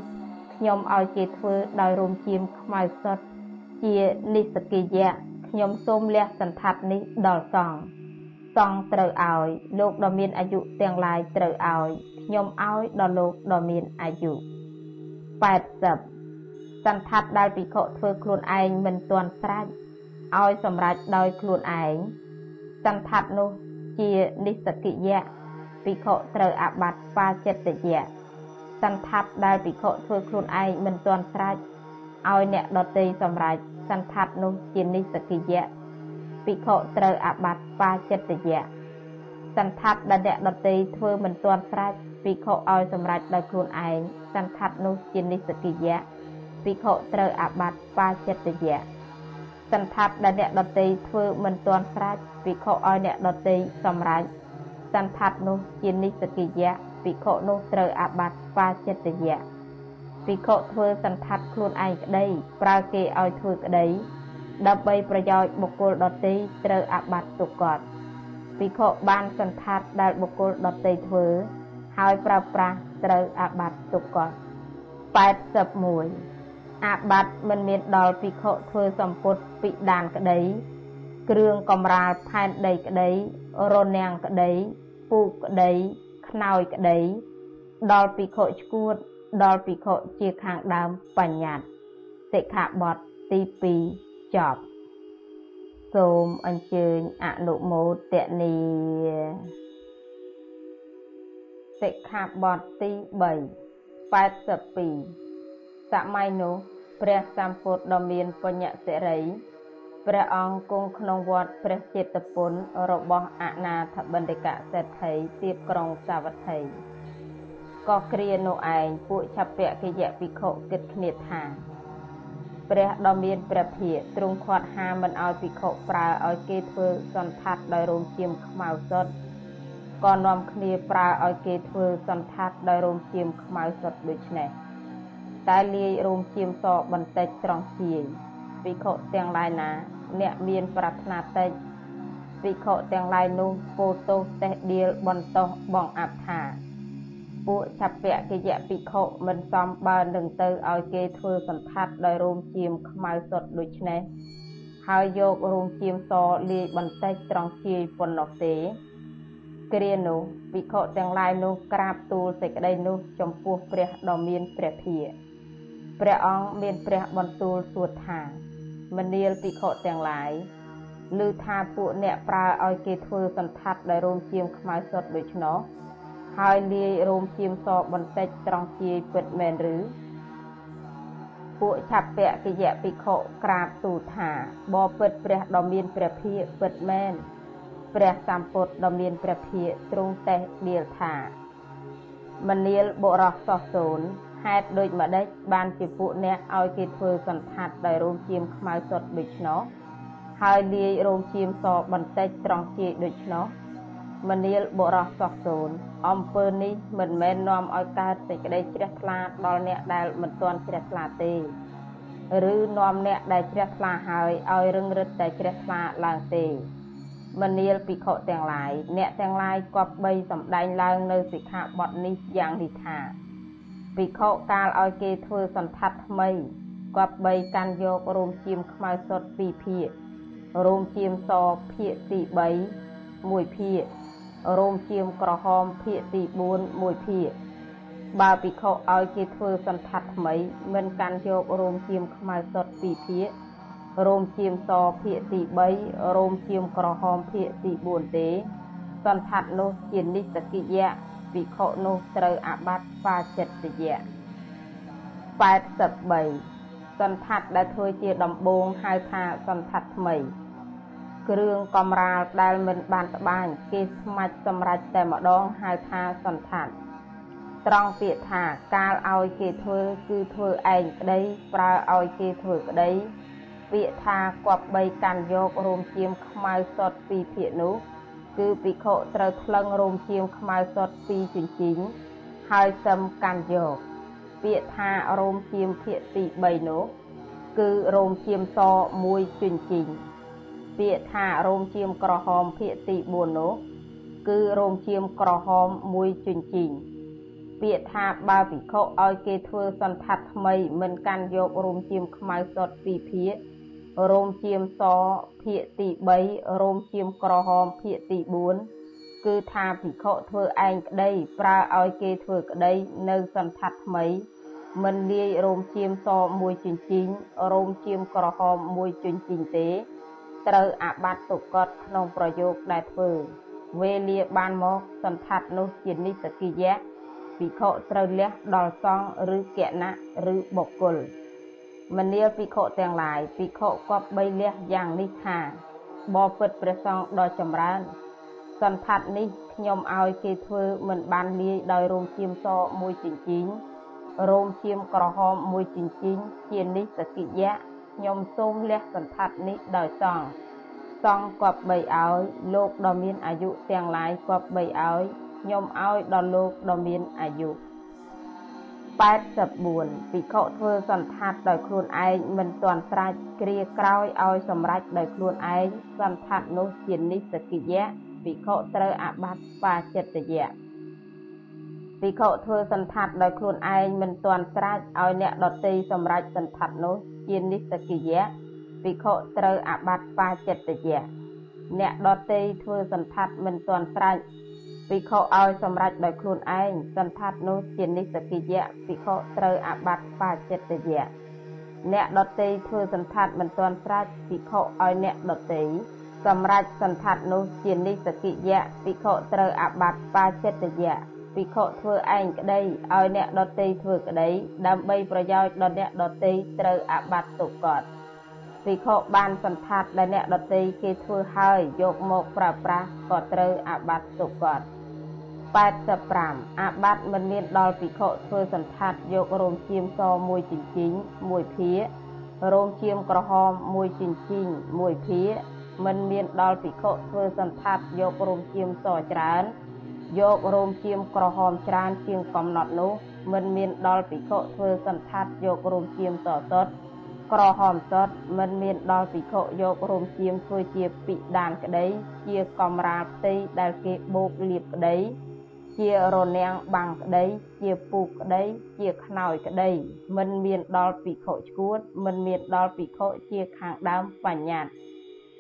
ខ្ញុំឲ្យគេធ្វើដោយរោមជាមខ្មៅសុទ្ធជានិស្សកិយៈ ខ្ញុំសូមលះសន្តាប់នេះដល់សង្ឃសង្ឃត្រូវឲ្យ លោកដ៏មានអាយុទាំងឡាយត្រូវឲ្យខ្ញុំឲ្យដល់លោកដ៏មានអាយុ80សន្តាប់ដែលភិក្ខុធ្វើខ្លួនឯងមិនទាន់ស្រេចឲ្យសម្រេចដោយខ្លួនឯងសន្តាប់នោះជានិស្សកិយៈភិក្ខុត្រូវអាបត្តិបាចិត្តយៈសន្តាប់ដែលភិក្ខុធ្វើខ្លួនឯងមិនទាន់ស្រេចឲ្យអ្នកដតីសម្រេច សន្តាប់នោះជានិស្សកិយៈភិក្ខុត្រូវអាបត្តិបាចិត្តយៈសន្តាប់ដែលអ្នកដតីធ្វើមិនទាន់ស្រេចភភិក្ខុឲ្យសម្រេចដោយខ្លួនឯងសន្តាត់នោះជានិស្សកិយៈភិក្ខុត្រូវអាបត្តិបាចិត្តយៈសន្តាត់ដែលអ្នកដតីធ្វើមិនទាន់ស្រេចភិក្ខុឲ្យអ្នកដតីសម្រេចសន្តាត់នោះជានិស្សកិយៈភិក្ខុនោះត្រូវអាបត្តិបាចិត្តយៈ ភិក្ខុធ្វើសន្តាត់ខ្លួនឯងក្តី ប្រើគេឲ្យធ្វើក្តីដើម្បីប្រយោជន៍បុគ្គលដទៃត្រូវអាបត្តិទុកកត់ភិក្ខុបានសន្តាត់ដែលបុគ្គលដទៃធ្វើ ហើយប្រើប្រាស់ត្រូវអាបត្តិទុកកត់81អាបត្តិមិនមានដល់ភិក្ខុធ្វើសម្ពុតពិដានក្តី គ្រឿងកំរាលផែនដីក្តីរនាំងក្តីពូកក្តីខ្នើយក្តី ដល់ភិក្ខុឈួត ដល់ភិក្ខុជាខាងដើមបញ្ញត្តិសិក្ខាបទទី2ចប់សូមអញ្ជើញអនុមោទនីសិក្ខាបទទី3 82សម័យនោះព្រះសម្ពុទ្ធដ៏មានបញ្ញសិរីព្រះអង្គគង់ក្នុងវត្តព្រះចេតពុនរបស់អនាថបណ្ឌិកសេដ្ឋីទៀបក្រុងសាវត្ថី ក៏គ្រានោះឯងពួកឆពៈកិយៈភិក្ខុគិតគ្នាថាព្រះដ៏មានព្រះភិក្ខទ្រង់ខាត់ហាមិនឲ្យភិក្ខុប្រើឲ្យគេធ្វើសន្តាត់ដោយរោមជៀមខ្មៅសុទ្ធក៏នាំគ្នាប្រើឲ្យគេធ្វើសន្តាត់ដោយរោមជៀមខ្មៅសុទ្ធដូចនេះតែលាយរោមជៀមសបន្តិចត្រង់ជាយភិក្ខុទាំងឡាយណា អ្នកមានប្រាថ្នាតិចភិក្ខុទាំងឡាយនោះពោទោសតេះដៀលបន្តោះបងអត្ថា ពួកឆពៈកិយៈភិក្ខុមិនសមបើនឹងទៅឲ្យគេធ្វើសន្តាត់ដោយរោមជៀមខ្មៅសុទ្ធដូចនេះហើយយករោមជៀមសលាយបន្តិចត្រង់ជាយប៉ុណ្ណោះទេគ្រានោះភិក្ខុទាំងឡាយនោះក្រាបទូលសេចក្តីនោះចំពោះព្រះដ៏មានព្រះភិក្ខព្រះអង្គមានព្រះបន្ទូលសួរថាមនាលភិក្ខុទាំងឡាយឮថាពួកអ្នកប្រើឲ្យគេធ្វើសន្តាត់ដោយរោមជៀមខ្មៅសុទ្ធដូច្នោះ ហើយលាយរោមជៀមសបន្តិចត្រង់ជាយពិតមែនឬពួកឆាប់ពៈកិយៈភិក្ខុក្រាបទូលថាបបពិតព្រះដ៏មានព្រះភិក្ខពិតមែនព្រះសម្ពុទ្ធដ៏មានព្រះភិក្ខទ្រង់តេះដៀលថាមនាលបុរសសោះសូនហេតុដូចម្ដេចបានជាពួកអ្នកឲ្យគេធ្វើសន្តាត់ដោយរោមជៀមខ្មៅសុទ្ធដូច្នោះហើយលាយរោមជៀមសបន្តិចត្រង់ជាយដូច្នោះ មនាលបុរសសោះសូនអំពើនេះមិនមែននាំឲ្យកើតសេចក្តីជ្រះថ្លាដល់អ្នកដែលមិនទាន់ជ្រះថ្លាទេឬនាំអ្នកដែលជ្រះថ្លាហើយឲ្យរឹងរិតតែជ្រះថ្លាឡើងទេមនាលភិក្ខុទាំងឡាយអ្នកទាំងឡាយគប្បីសម្ដែងឡើងនៅសិក្ខាបទនេះយ៉ាងនេះថាភិក្ខុកាលឲ្យគេធ្វើសន្តាត់ថ្មីគប្បីកាន់យករោមជៀមខ្មៅសុទ្ធពីរភាគរោមជៀមសភាគទី3មួយភាគ រោមជៀមក្រហមភាគទី4មួយភាគបើភិក្ខុឲ្យគេធ្វើសន្តាត់ថ្មី មិនកាន់យករោមជៀមខ្មៅសុទ្ធពីរភាគរោមជៀមសភាគទី3រោមជៀមក្រហមភាគទី4ទេសន្តាត់នោះជានិស្សកិយៈភិក្ខុនោះត្រូវអាបត្តិបាចិត្តយៈ83សន្តាត់ដែលធ្វើជាដំបូងហៅថាសន្តាត់ថ្មី គ្រឿងកំរាលដែលមិនបានត្បាញគេស្មាច់សម្រេចតែម្ដងហៅថាសន្តានត្រង់ពាក្យថាកាលឲ្យគេធ្វើគឺធ្វើឯងក្តីប្រើឲ្យគេធ្វើក្តីពាក្យថាគប្បីកាន់យករោមជៀមខ្មៅសុទ្ធពីភាកនោះ គឺភិក្ខុត្រូវថ្លឹងរោមជៀមខ្មៅសុទ្ធពីជញ្ជីងហើយសឹមកាន់យកពាក្យថារោមជៀមភាកទី3នោះ គឺរោមជៀមសមួយជញ្ជីង ពាក្យថារោមជៀមក្រហមភាគទី4នោះគឺរោមជៀមក្រហមមួយជញ្ជីងពាក្យថាបើភិក្ខុឲ្យគេធ្វើសន្តាត់ថ្មីមិនកាន់យករោមជៀមខ្មៅសុទ្ធពីភាគរោមជៀមសភាគទី3រោមជៀមក្រហមភាគទី4គឺថាភិក្ខុធ្វើឯងក្តីប្រើឲ្យគេធ្វើក្តីនៅសន្តាត់ថ្មីមិនលាយរោមជៀមសមួយជញ្ជីងរោមជៀមក្រហមមួយជញ្ជីងទេ ត្រូវអាបត្តិទុកតក្នុងប្រយោគដែលធ្វើវេលាបានមកសន្តាត់នោះជានិសកិយៈភិក្ខុត្រូវលះដល់សង្ឃឬគណៈឬបុគ្គលមនាលភិក្ខុទាំងឡាយភិក្ខុគប្បីលះយ៉ាងនេះថាបបិទ្ធព្រះសង្ឃដ៏ចម្រើន សន្ធដ្ឋនេះខ្ញុំឲ្យគេធ្វើមិនបានលាយដោយរោមឈាមសមួយចិញ្ចីងរោមឈាមក្រហមមួយចិញ្ចីងជានិសកិយៈ ខ្ញុំសូមលះសន្ធដ្ឋនេះដោយសង្ឃសង្ឃគប្បីឲ្យលោកដ៏មានអាយុទាំងឡាយគប្បីឲ្យខ្ញុំឲ្យដល់លោកដ៏មានអាយុ84ភិក្ខុធ្វើសន្តាត់ដោយខ្លួនឯងមិនទាន់ស្រេចគ្រាក្រោយឲ្យសម្រេចដោយខ្លួនឯងសន្តាត់នោះជានិសកិយៈភិក្ខុត្រូវអាបត្តិបាចិត្តយៈភិក្ខុធ្វើសន្តាត់ដោយខ្លួនឯងមិនទាន់ស្រេចឲ្យអ្នកដតីសម្រេចសន្តាត់នោះ ជានិសកិយៈភិក្ខុត្រូវអាបត្តិបាចិត្តយៈអ្នកដតីធ្វើសន្តាត់មិនទាន់ស្រេចភិក្ខុឲ្យសម្រេចដោយខ្លួនឯងសន្តាត់នោះជានិសកិយៈភិក្ខុត្រូវអាបត្តិបាចិត្តយៈអ្នកដតីធ្វើសន្តាត់មិនទាន់ស្រេចភិក្ខុឲ្យអ្នកដតីសម្រាប់សន្តាត់នោះជានិសកិយៈភិក្ខុត្រូវអាបត្តិបាចិត្តយៈ ភិក្ខុធ្វើឯងក្តីឲ្យអ្នកដតីធ្វើក្តីដើម្បីប្រយោជន៍ដល់អ្នកដតីត្រូវអាបត្តិទុកតភិក្ខុបានសន្តាត់ដែលអ្នកដតីគេធ្វើហើយយកមកប្រើប្រាស់ក៏ត្រូវអាបត្តិទុកត85អាបត្តិមិនមានដល់ភិក្ខុធ្វើសន្តាត់យករោមឈាមសមួយចិញ្ចីងមួយភារោមឈាមក្រហមមួយចិញ្ចីងមួយភាមិនមានដល់ភិក្ខុធ្វើសន្តាត់យករោមឈាមសច្រើន យករោមឈាមក្រហមច្រើនជាងកំណត់នោះមិនមានដល់ភិក្ខុធ្វើសន្តាត់យករោមឈាមសសុទ្ធក្រហមសុទ្ធមិនមានដល់ភិក្ខុយករោមឈាមធ្វើជាពិដានក្តី ជាកំរាលផ្ទៃដែលគេបូកលាបក្តី ជារនាំងបាំងក្តី ជាពូកក្តី ជាខ្នើយក្តី មិនមានដល់ភិក្ខុឈួត មិនមានដល់ភិក្ខុជាខាងដើមបញ្ញត្តិ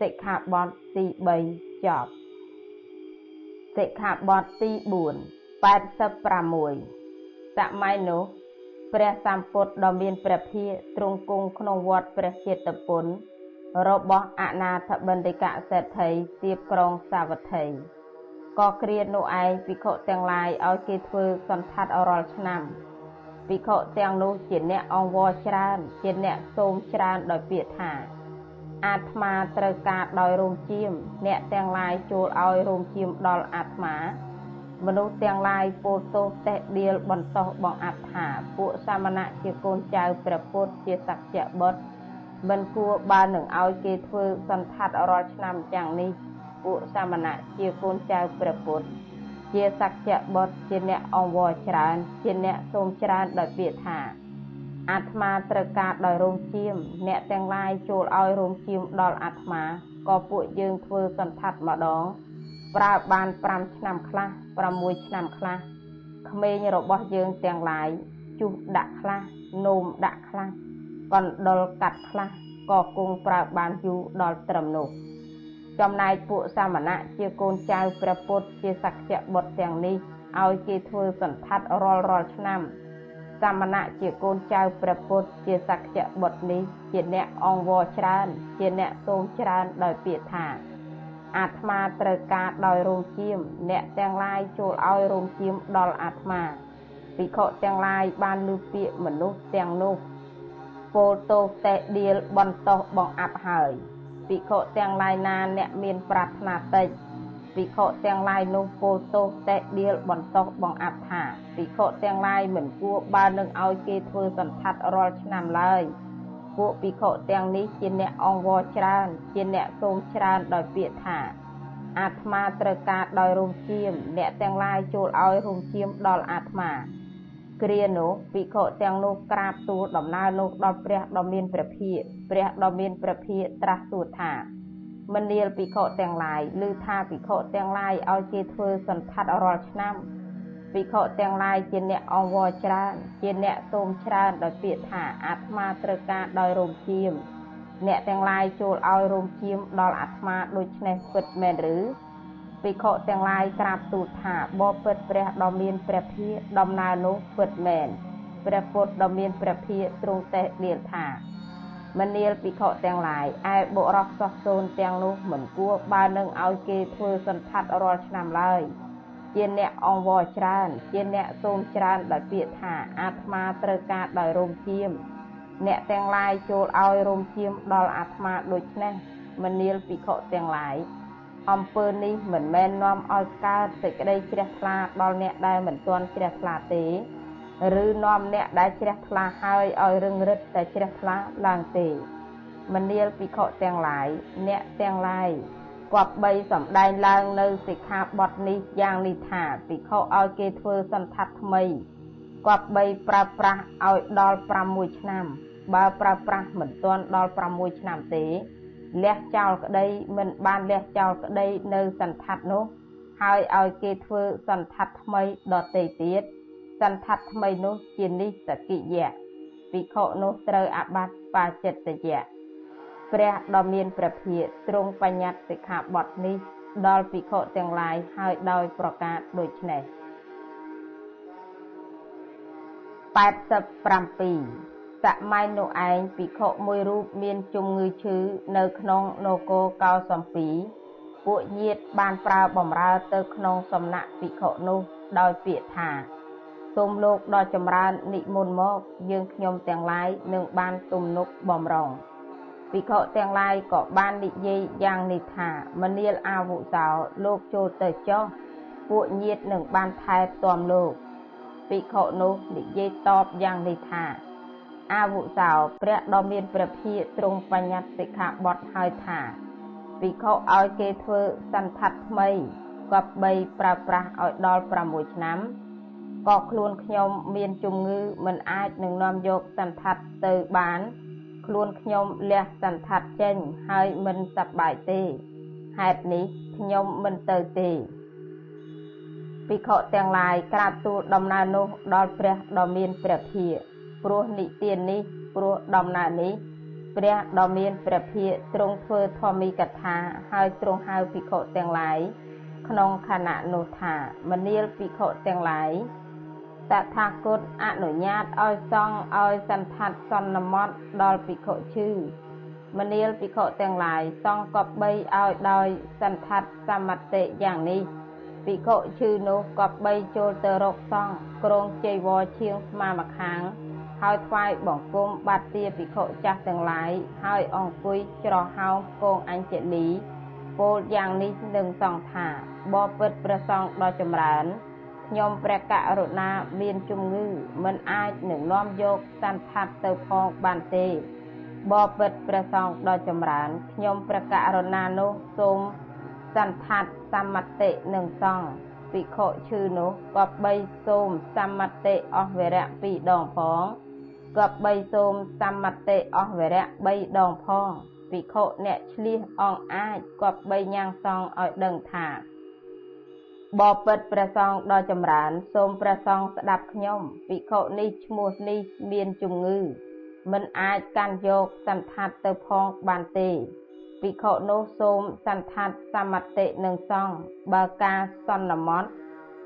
សិក្ខាបទទី3ចប់ សិក្ខាបទទី4 86សម័យនោះព្រះសម្ពុទ្ធដ៏មានព្រះភិក្ខទ្រង់គង់ក្នុងវត្តព្រះចេតពុនរបស់អនាថបណ្ឌិកសេដ្ឋីទៀបក្រុងសាវត្ថីក៏គ្រានោះឯងភិក្ខុទាំងឡាយឲ្យគេធ្វើសន្តាត់រាល់ឆ្នាំភិក្ខុទាំងនោះជាអ្នកអង្វរច្រើនជាអ្នកសូមច្រើនដោយពាក្យថា អាត្មាត្រូវការដោយរោមជាម អ្នកទាំងឡាយចូលឲ្យរោមជាមដល់អាត្មាមនុស្សទាំងឡាយពោលទោសតេះដៀលបន្តោះបងអត្ថាពួកសាមណៈជាកូនចៅព្រះពុទ្ធជាសក្យបុត្រមិនគួរបើនឹងឲ្យគេធ្វើសន្តាត់រាល់ឆ្នាំយ៉ាងនេះពួកសាមណៈជាកូនចៅព្រះពុទ្ធជាសក្យបុត្រជាអ្នកអង្វរច្រើន ជាអ្នកសូមច្រើនដោយពាក្យថា អាត្មាត្រូវការដោយរោងជាម អ្នកទាំងឡាយចូលឲ្យរោងជាមដល់អាត្មាក៏ពួកយើងធ្វើសន្តាត់ម្ដងប្រើបាន5ឆ្នាំខ្លះ6ឆ្នាំខ្លះក្មេងរបស់យើងទាំងឡាយជុះដាក់ខ្លះនោមដាក់ខ្លះកណ្ដុលកាត់ខ្លះក៏គង់ប្រើបានយូរដល់ត្រឹមនោះចំណែកពួកសាមណៈជាកូនចៅព្រះពុទ្ធជាសក្យបុត្រទាំងនេះឲ្យគេធ្វើសន្តាត់រាល់រាល់ឆ្នាំ សាមណៈជាកូនចៅព្រះពុទ្ធជាសក្យបុត្រនេះ ជាអ្នកអង្វរច្រើន ជាអ្នកសូមច្រើនដោយពាក្យថាអាត្មាត្រូវការដោយរោងជាម អ្នកទាំងឡាយចូលឲ្យរោងជាមដល់អាត្មាភិក្ខុទាំងឡាយបានលើពាក្យមនុស្សទាំងនោះពោលទោសតេដៀលបន្តោះបងអាប់ហើយភិក្ខុទាំងឡាយណាអ្នកមានប្រាថ្នាតិច ភិក្ខុទាំងឡាយនោះពោលទោសតេដៀលបន្តោះបងអាប់ថាភិក្ខុទាំងឡាយមិនគួរបើនឹងឲ្យគេធ្វើសន្តាត់រាល់ឆ្នាំឡើយពួកភិក្ខុទាំងនេះជាអ្នកអង្វរច្រើន ជាអ្នកសូមច្រើនដោយពាក្យថាអាត្មាត្រូវការដោយរោមឈាមអ្នកទាំងឡាយចូលឲ្យរោមឈាមដល់អាត្មាគ្រានោះភិក្ខុទាំងនោះក្រាបទូលដំណើរនោះដល់ព្រះដ៏មានព្រះភិក្ខព្រះដ៏មានព្រះភិក្ខត្រាស់សួរថា មនាលភិក្ខុទាំងឡាយឬថាភិក្ខុទាំងឡាយឲ្យគេធ្វើសន្តាត់រាល់ឆ្នាំភិក្ខុទាំងឡាយជាអ្នកអង្វរច្រើនជាអ្នកសូមច្រើនដោយពាក្យថាអាត្មាត្រូវការដោយរោមឈាមអ្នកទាំងឡាយចូលឲ្យរោមឈាមដល់អាត្មាដូច្នេះពិតមែនឬភិក្ខុទាំងឡាយក្រាបទូលថាបបិទ្ធព្រះដ៏មានព្រះភិក្ខដំណើរនោះពិតមែនព្រះពុទ្ធដ៏មានព្រះភិក្ខទ្រង់តេះលាលថា មនាលភិក្ខុទាំងឡាយឯបុរសសោះសូនទាំងនោះមិនគួរបើនឹងឲ្យគេធ្វើសន្តាត់រាល់ឆ្នាំឡើយ ជាអ្នកអង្វរច្រើន ជាអ្នកសូមច្រើនដោយពាក្យថាអាត្មាត្រូវការដោយរោមឈាម អ្នកទាំងឡាយចូលឲ្យរោមឈាមដល់អាត្មាដូច្នេះមនាលភិក្ខុទាំងឡាយអំពើនេះមិនមែននាំឲ្យកើតសេចក្តីជ្រះថ្លាដល់អ្នកដែលមិនទាន់ជ្រះថ្លាទេ ឬនាំអ្នកដែលជ្រះថ្លាហើយឲ្យរឹងរិតតែជ្រះថ្លាឡើងទេមនាលភិក្ខុទាំងឡាយអ្នកទាំងឡាយគប្បីសំដែងឡើងនៅសិក្ខាបទនេះយ៉ាងនេះថាភិក្ខុឲ្យគេធ្វើសន្ធដ្ឋថ្មីគប្បីប្រើប្រាស់ឲ្យដល់6ឆ្នាំ បើប្រើប្រាស់មិនទាន់ដល់6ឆ្នាំទេលះចោលក្តីមិនបានលះចោលក្តីនៅសន្ធដ្ឋនោះ ហើយឲ្យគេធ្វើសន្ធដ្ឋថ្មីដទៃទៀត សន្ធដ្ឋថ្មីនោះជានិសកិយៈភិក្ខុនោះត្រូវអាបត្តិបាចិត្តយៈព្រះដ៏មានព្រះភិយទ្រង់បញ្ញត្តិសិក្ខាបទនេះដល់ភិក្ខុទាំងឡាយហើយដោយប្រកាសដូចនេះ87សម័យនោះឯងភិក្ខុមួយរូបមានជំងឺឈឺនៅក្នុងនគរកោសំពីពួកញាតបានប្រើបំរើទៅក្នុងសំណាក់ភិក្ខុនោះដោយពាក្យថា សូមលោកដ៏ចម្រើននិមន្តមក យើងខ្ញុំទាំងឡាយនឹងបានទំនុកបំរុងភិក្ខុទាំងឡាយក៏បាននិយាយយ៉ាងនេះថាមនាលអាវុសោលោកចូលទៅចុះពួកញាតនឹងបានថែទាំលោកភិក្ខុនោះនិយាយតបយ៉ាងនេះថាអាវុសោព្រះដ៏មានព្រះភិយទ្រង់បញ្ញត្តិសិក្ខាបទហើយថាភិក្ខុឲ្យគេធ្វើសន្ធដ្ឋថ្មីគប្បីប្រើប្រាស់ឲ្យដល់6ឆ្នាំ ក៏ខ្លួនខ្ញុំមានជំងឺមិនអាចនឹងនាំយកសន្ធដ្ឋទៅបាន ខ្លួនខ្ញុំលះសន្ធដ្ឋចេញហើយមិនសប្បាយទេហេតុនេះខ្ញុំមិនទៅទេភិក្ខុទាំងឡាយក្រាបទូលដំណើរនោះដល់ព្រះដ៏មានព្រះភិយព្រោះនិទាននេះព្រោះដំណើរនេះព្រះដ៏មានព្រះភិយទ្រង់ធ្វើធម្មីកថាហើយទ្រង់ហៅភិក្ខុទាំងឡាយក្នុងខណៈនោះថាមនាលភិក្ខុទាំងឡាយ តថាគតអនុញ្ញាតឲ្យសង់ឲ្យសន្ធដ្ឋសន្មត់ដល់ភិក្ខុឈឺមនាលភិក្ខុទាំងឡាយសង់កបីឲ្យដោយសន្ធដ្ឋសមតិយ៉ាងនេះភិក្ខុឈឺនោះកបីចូលទៅរកសង់ក្រងជ័យវរឈៀងស្មាម្ខាងហើយថ្វាយបង្គំបាត់ទាភិក្ខុចាស់ទាំងឡាយហើយអង្គុយច្រហោមគងអញ្ជលីពោលយ៉ាងនេះនឹងសង្ឃថាបបិទ្ធព្រះសង្ឃដ៏ចម្រើន ខ្ញុំព្រះករុណាមានជំងឺមិនអាចនឹងនាំយកសន្ធដ្ឋទៅផងបានទេបបិទ្ធព្រះសង្ឃដ៏ចម្រើនខ្ញុំព្រះករុណានោះសូមសន្ធដ្ឋសមតិនឹងសង្ឃភិក្ខុឈឺនោះក៏បីសូមសមតិអស់វរៈ2ដងផងក៏បីសូមសមតិអស់វរៈ3ដងផងភិក្ខុអ្នកឆ្លៀសអងអាចក៏បីញ៉ាំងសង្ឃឲ្យដឹងថា បបិទ្ធព្រះសង្ឃដ៏ចម្រើន សូមព្រះសង្ឃស្ដាប់ខ្ញុំភិក្ខុនេះឈ្មោះនេះមានជំងឺ មិនអាចកាន់យកសន្តានទៅផងបានទេភិក្ខុនោះសូមសន្តានសមតិនឹងសង្ឃបើការសន្មត់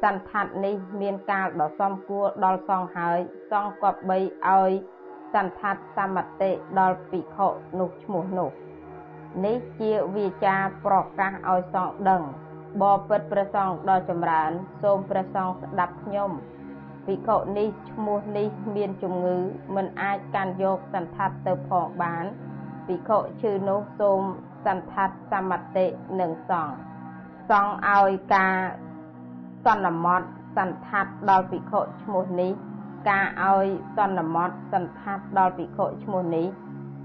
សន្តាននេះមានកាលដ៏សមគួរដល់សង្ឃហើយសង្ឃគប្បីឲ្យសន្តានសមតិដល់ភិក្ខុនោះឈ្មោះនោះ នេះជាវាចាប្រកាសឲ្យសង្ឃដឹង បបិទ្ធព្រះសង្ឃដ៏ចម្រើន សូមព្រះសង្ឃស្ដាប់ខ្ញុំភិក្ខុនេះឈ្មោះនេះមានជំងឺមិនអាចកាន់យកសន្តាត់ទៅផងបានភិក្ខុឈឺនោះសូមសន្តាត់សមតិនិងសង្ឃសង្ឃឲ្យការសន្មត់សន្តាត់ដល់ភិក្ខុឈ្មោះនេះ ការឲ្យសន្មត់សន្តាត់ដល់ភិក្ខុឈ្មោះនេះ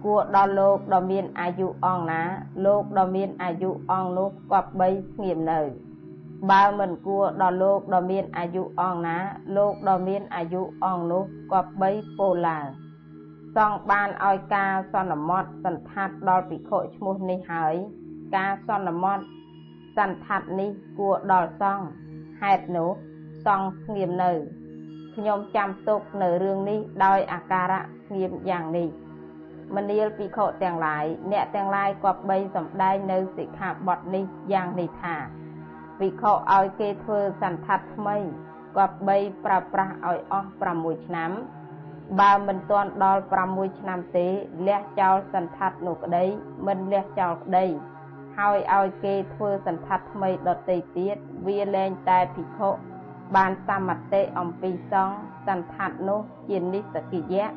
គួរដល់លោកដ៏មានអាយុអង្គណា លោកដ៏មានអាយុអង្គនោះគប្បីស្ងៀមនៅ បើមិនគួរដល់លោកដ៏មានអាយុអង្គណា លោកដ៏មានអាយុអង្គនោះគប្បីពោលឡើងសង្ឃបានឲ្យការសន្មត់សន្តាត់ដល់ភិក្ខុឈ្មោះនេះហើយ ការសន្មត់សន្តាត់នេះគួរដល់សង្ឃហេតុនោះសង្ឃស្ងៀមនៅខ្ញុំចាំទុកនៅរឿងនេះដោយអាការៈស្ងៀមយ៉ាងនេះ មនាលភិក្ខុទាំងឡាយអ្នកទាំងឡាយគប្បីសំដែងនៅសិក្ខាបទនេះយ៉ាងនេះថាភិក្ខុឲ្យគេធ្វើសន្ធដ្ឋថ្មីគប្បីប្រើប្រាស់ឲ្យអស់6ឆ្នាំ បើមិនទាន់ដល់6ឆ្នាំទេលះចោលសន្ធដ្ឋនោះក្តីមិនលះចោលក្តីហើយឲ្យគេធ្វើសន្ធដ្ឋថ្មីដទៃទៀតវាលែងតែភិក្ខុបានសមតិអំពីសង្ឃសន្ធដ្ឋនោះជានិស្សកិយៈ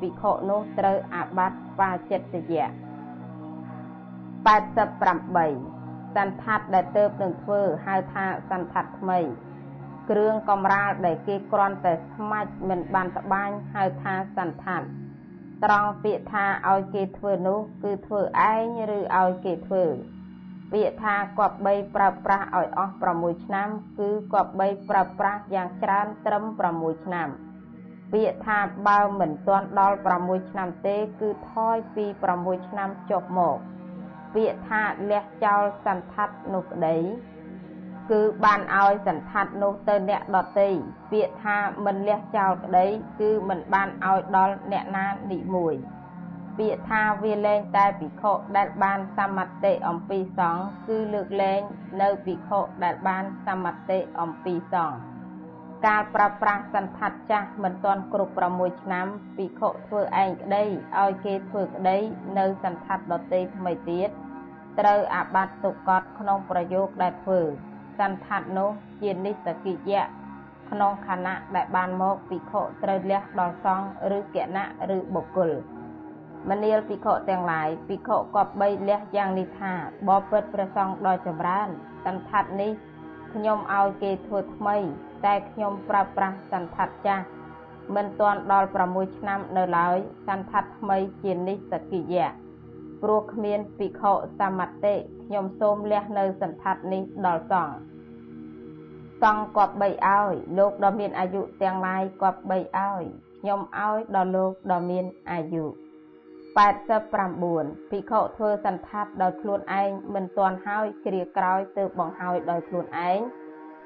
ភិក្ខុនោះត្រូវអាបត្តិបាចិត្តយៈ88សន្តាត់ដែលទៅនឹងធ្វើហៅថាសន្តាត់ថ្មី គ្រឿងកំរាលដែលគេគ្រាន់តែស្មាច់មិនបានត្បាញហៅថាសន្តាត់ត្រង់ពាក្យថាឲ្យគេធ្វើនោះ គឺធ្វើឯងឬឲ្យគេធ្វើពាក្យថាគប្បីប្រើប្រាស់ឲ្យអស់6ឆ្នាំ គឺគប្បីប្រើប្រាស់យ៉ាងច្រើនត្រឹម6ឆ្នាំ ពាក្យថាបើមិនទាន់ដល់6ឆ្នាំទេ គឺថយពី6ឆ្នាំចុះមកពាក្យថាលះចោលសន្តាត់នោះក្តីគឺបានឲ្យសន្តាត់នោះទៅអ្នកដតីពាក្យថាមិនលះចោលក្តីគឺមិនបានឲ្យដល់អ្នកណានិមួយពាក្យថាវាលែងតែភិក្ខុដែលបានសមតិអំពីសង្ឃគឺលើកលែងនៅភិក្ខុដែលបានសមតិអំពីសង្ឃ ការប្រើប្រាស់សន្តាត់ចាស់មិនទាន់គ្រប់6ឆ្នាំភិក្ខុធ្វើឯងក្តីឲ្យគេធ្វើក្តីនៅសន្តាត់ដតីថ្មីទៀតត្រូវអាបត្តិទុកតក្នុងប្រយោគដែលធ្វើសន្តាត់នោះជានិស្សកិយៈក្នុងខណៈដែលបានមកភិក្ខុត្រូវលះដល់សង្ឃឬគណៈឬបុគ្គលមនាលភិក្ខុទាំងឡាយភិក្ខុគប្បីលះយ៉ាងនេះថាបបិទ្ធព្រះសង្ឃដ៏ចម្រើនសន្តាត់នេះខ្ញុំឲ្យគេធ្វើថ្មី តែខ្ញុំប្រើប្រាស់សន្តាត់ចាស់មិនទាន់ដល់6ឆ្នាំនៅឡើយសន្តាត់ថ្មីជានិស្សកិយៈព្រោះគ្មានភិក្ខុសមតិខ្ញុំសូមលះនៅសន្តាត់នេះដល់សង្ឃសង្ឃគប្បីឲ្យលោកដ៏មានអាយុទាំងឡាយគប្បីឲ្យខ្ញុំឲ្យដល់លោកដ៏មានអាយុ89ភិក្ខុធ្វើសន្តាត់ដោយខ្លួនឯងមិនទាន់ហើយគ្រាក្រោយទើបបង្ហើយដោយខ្លួនឯង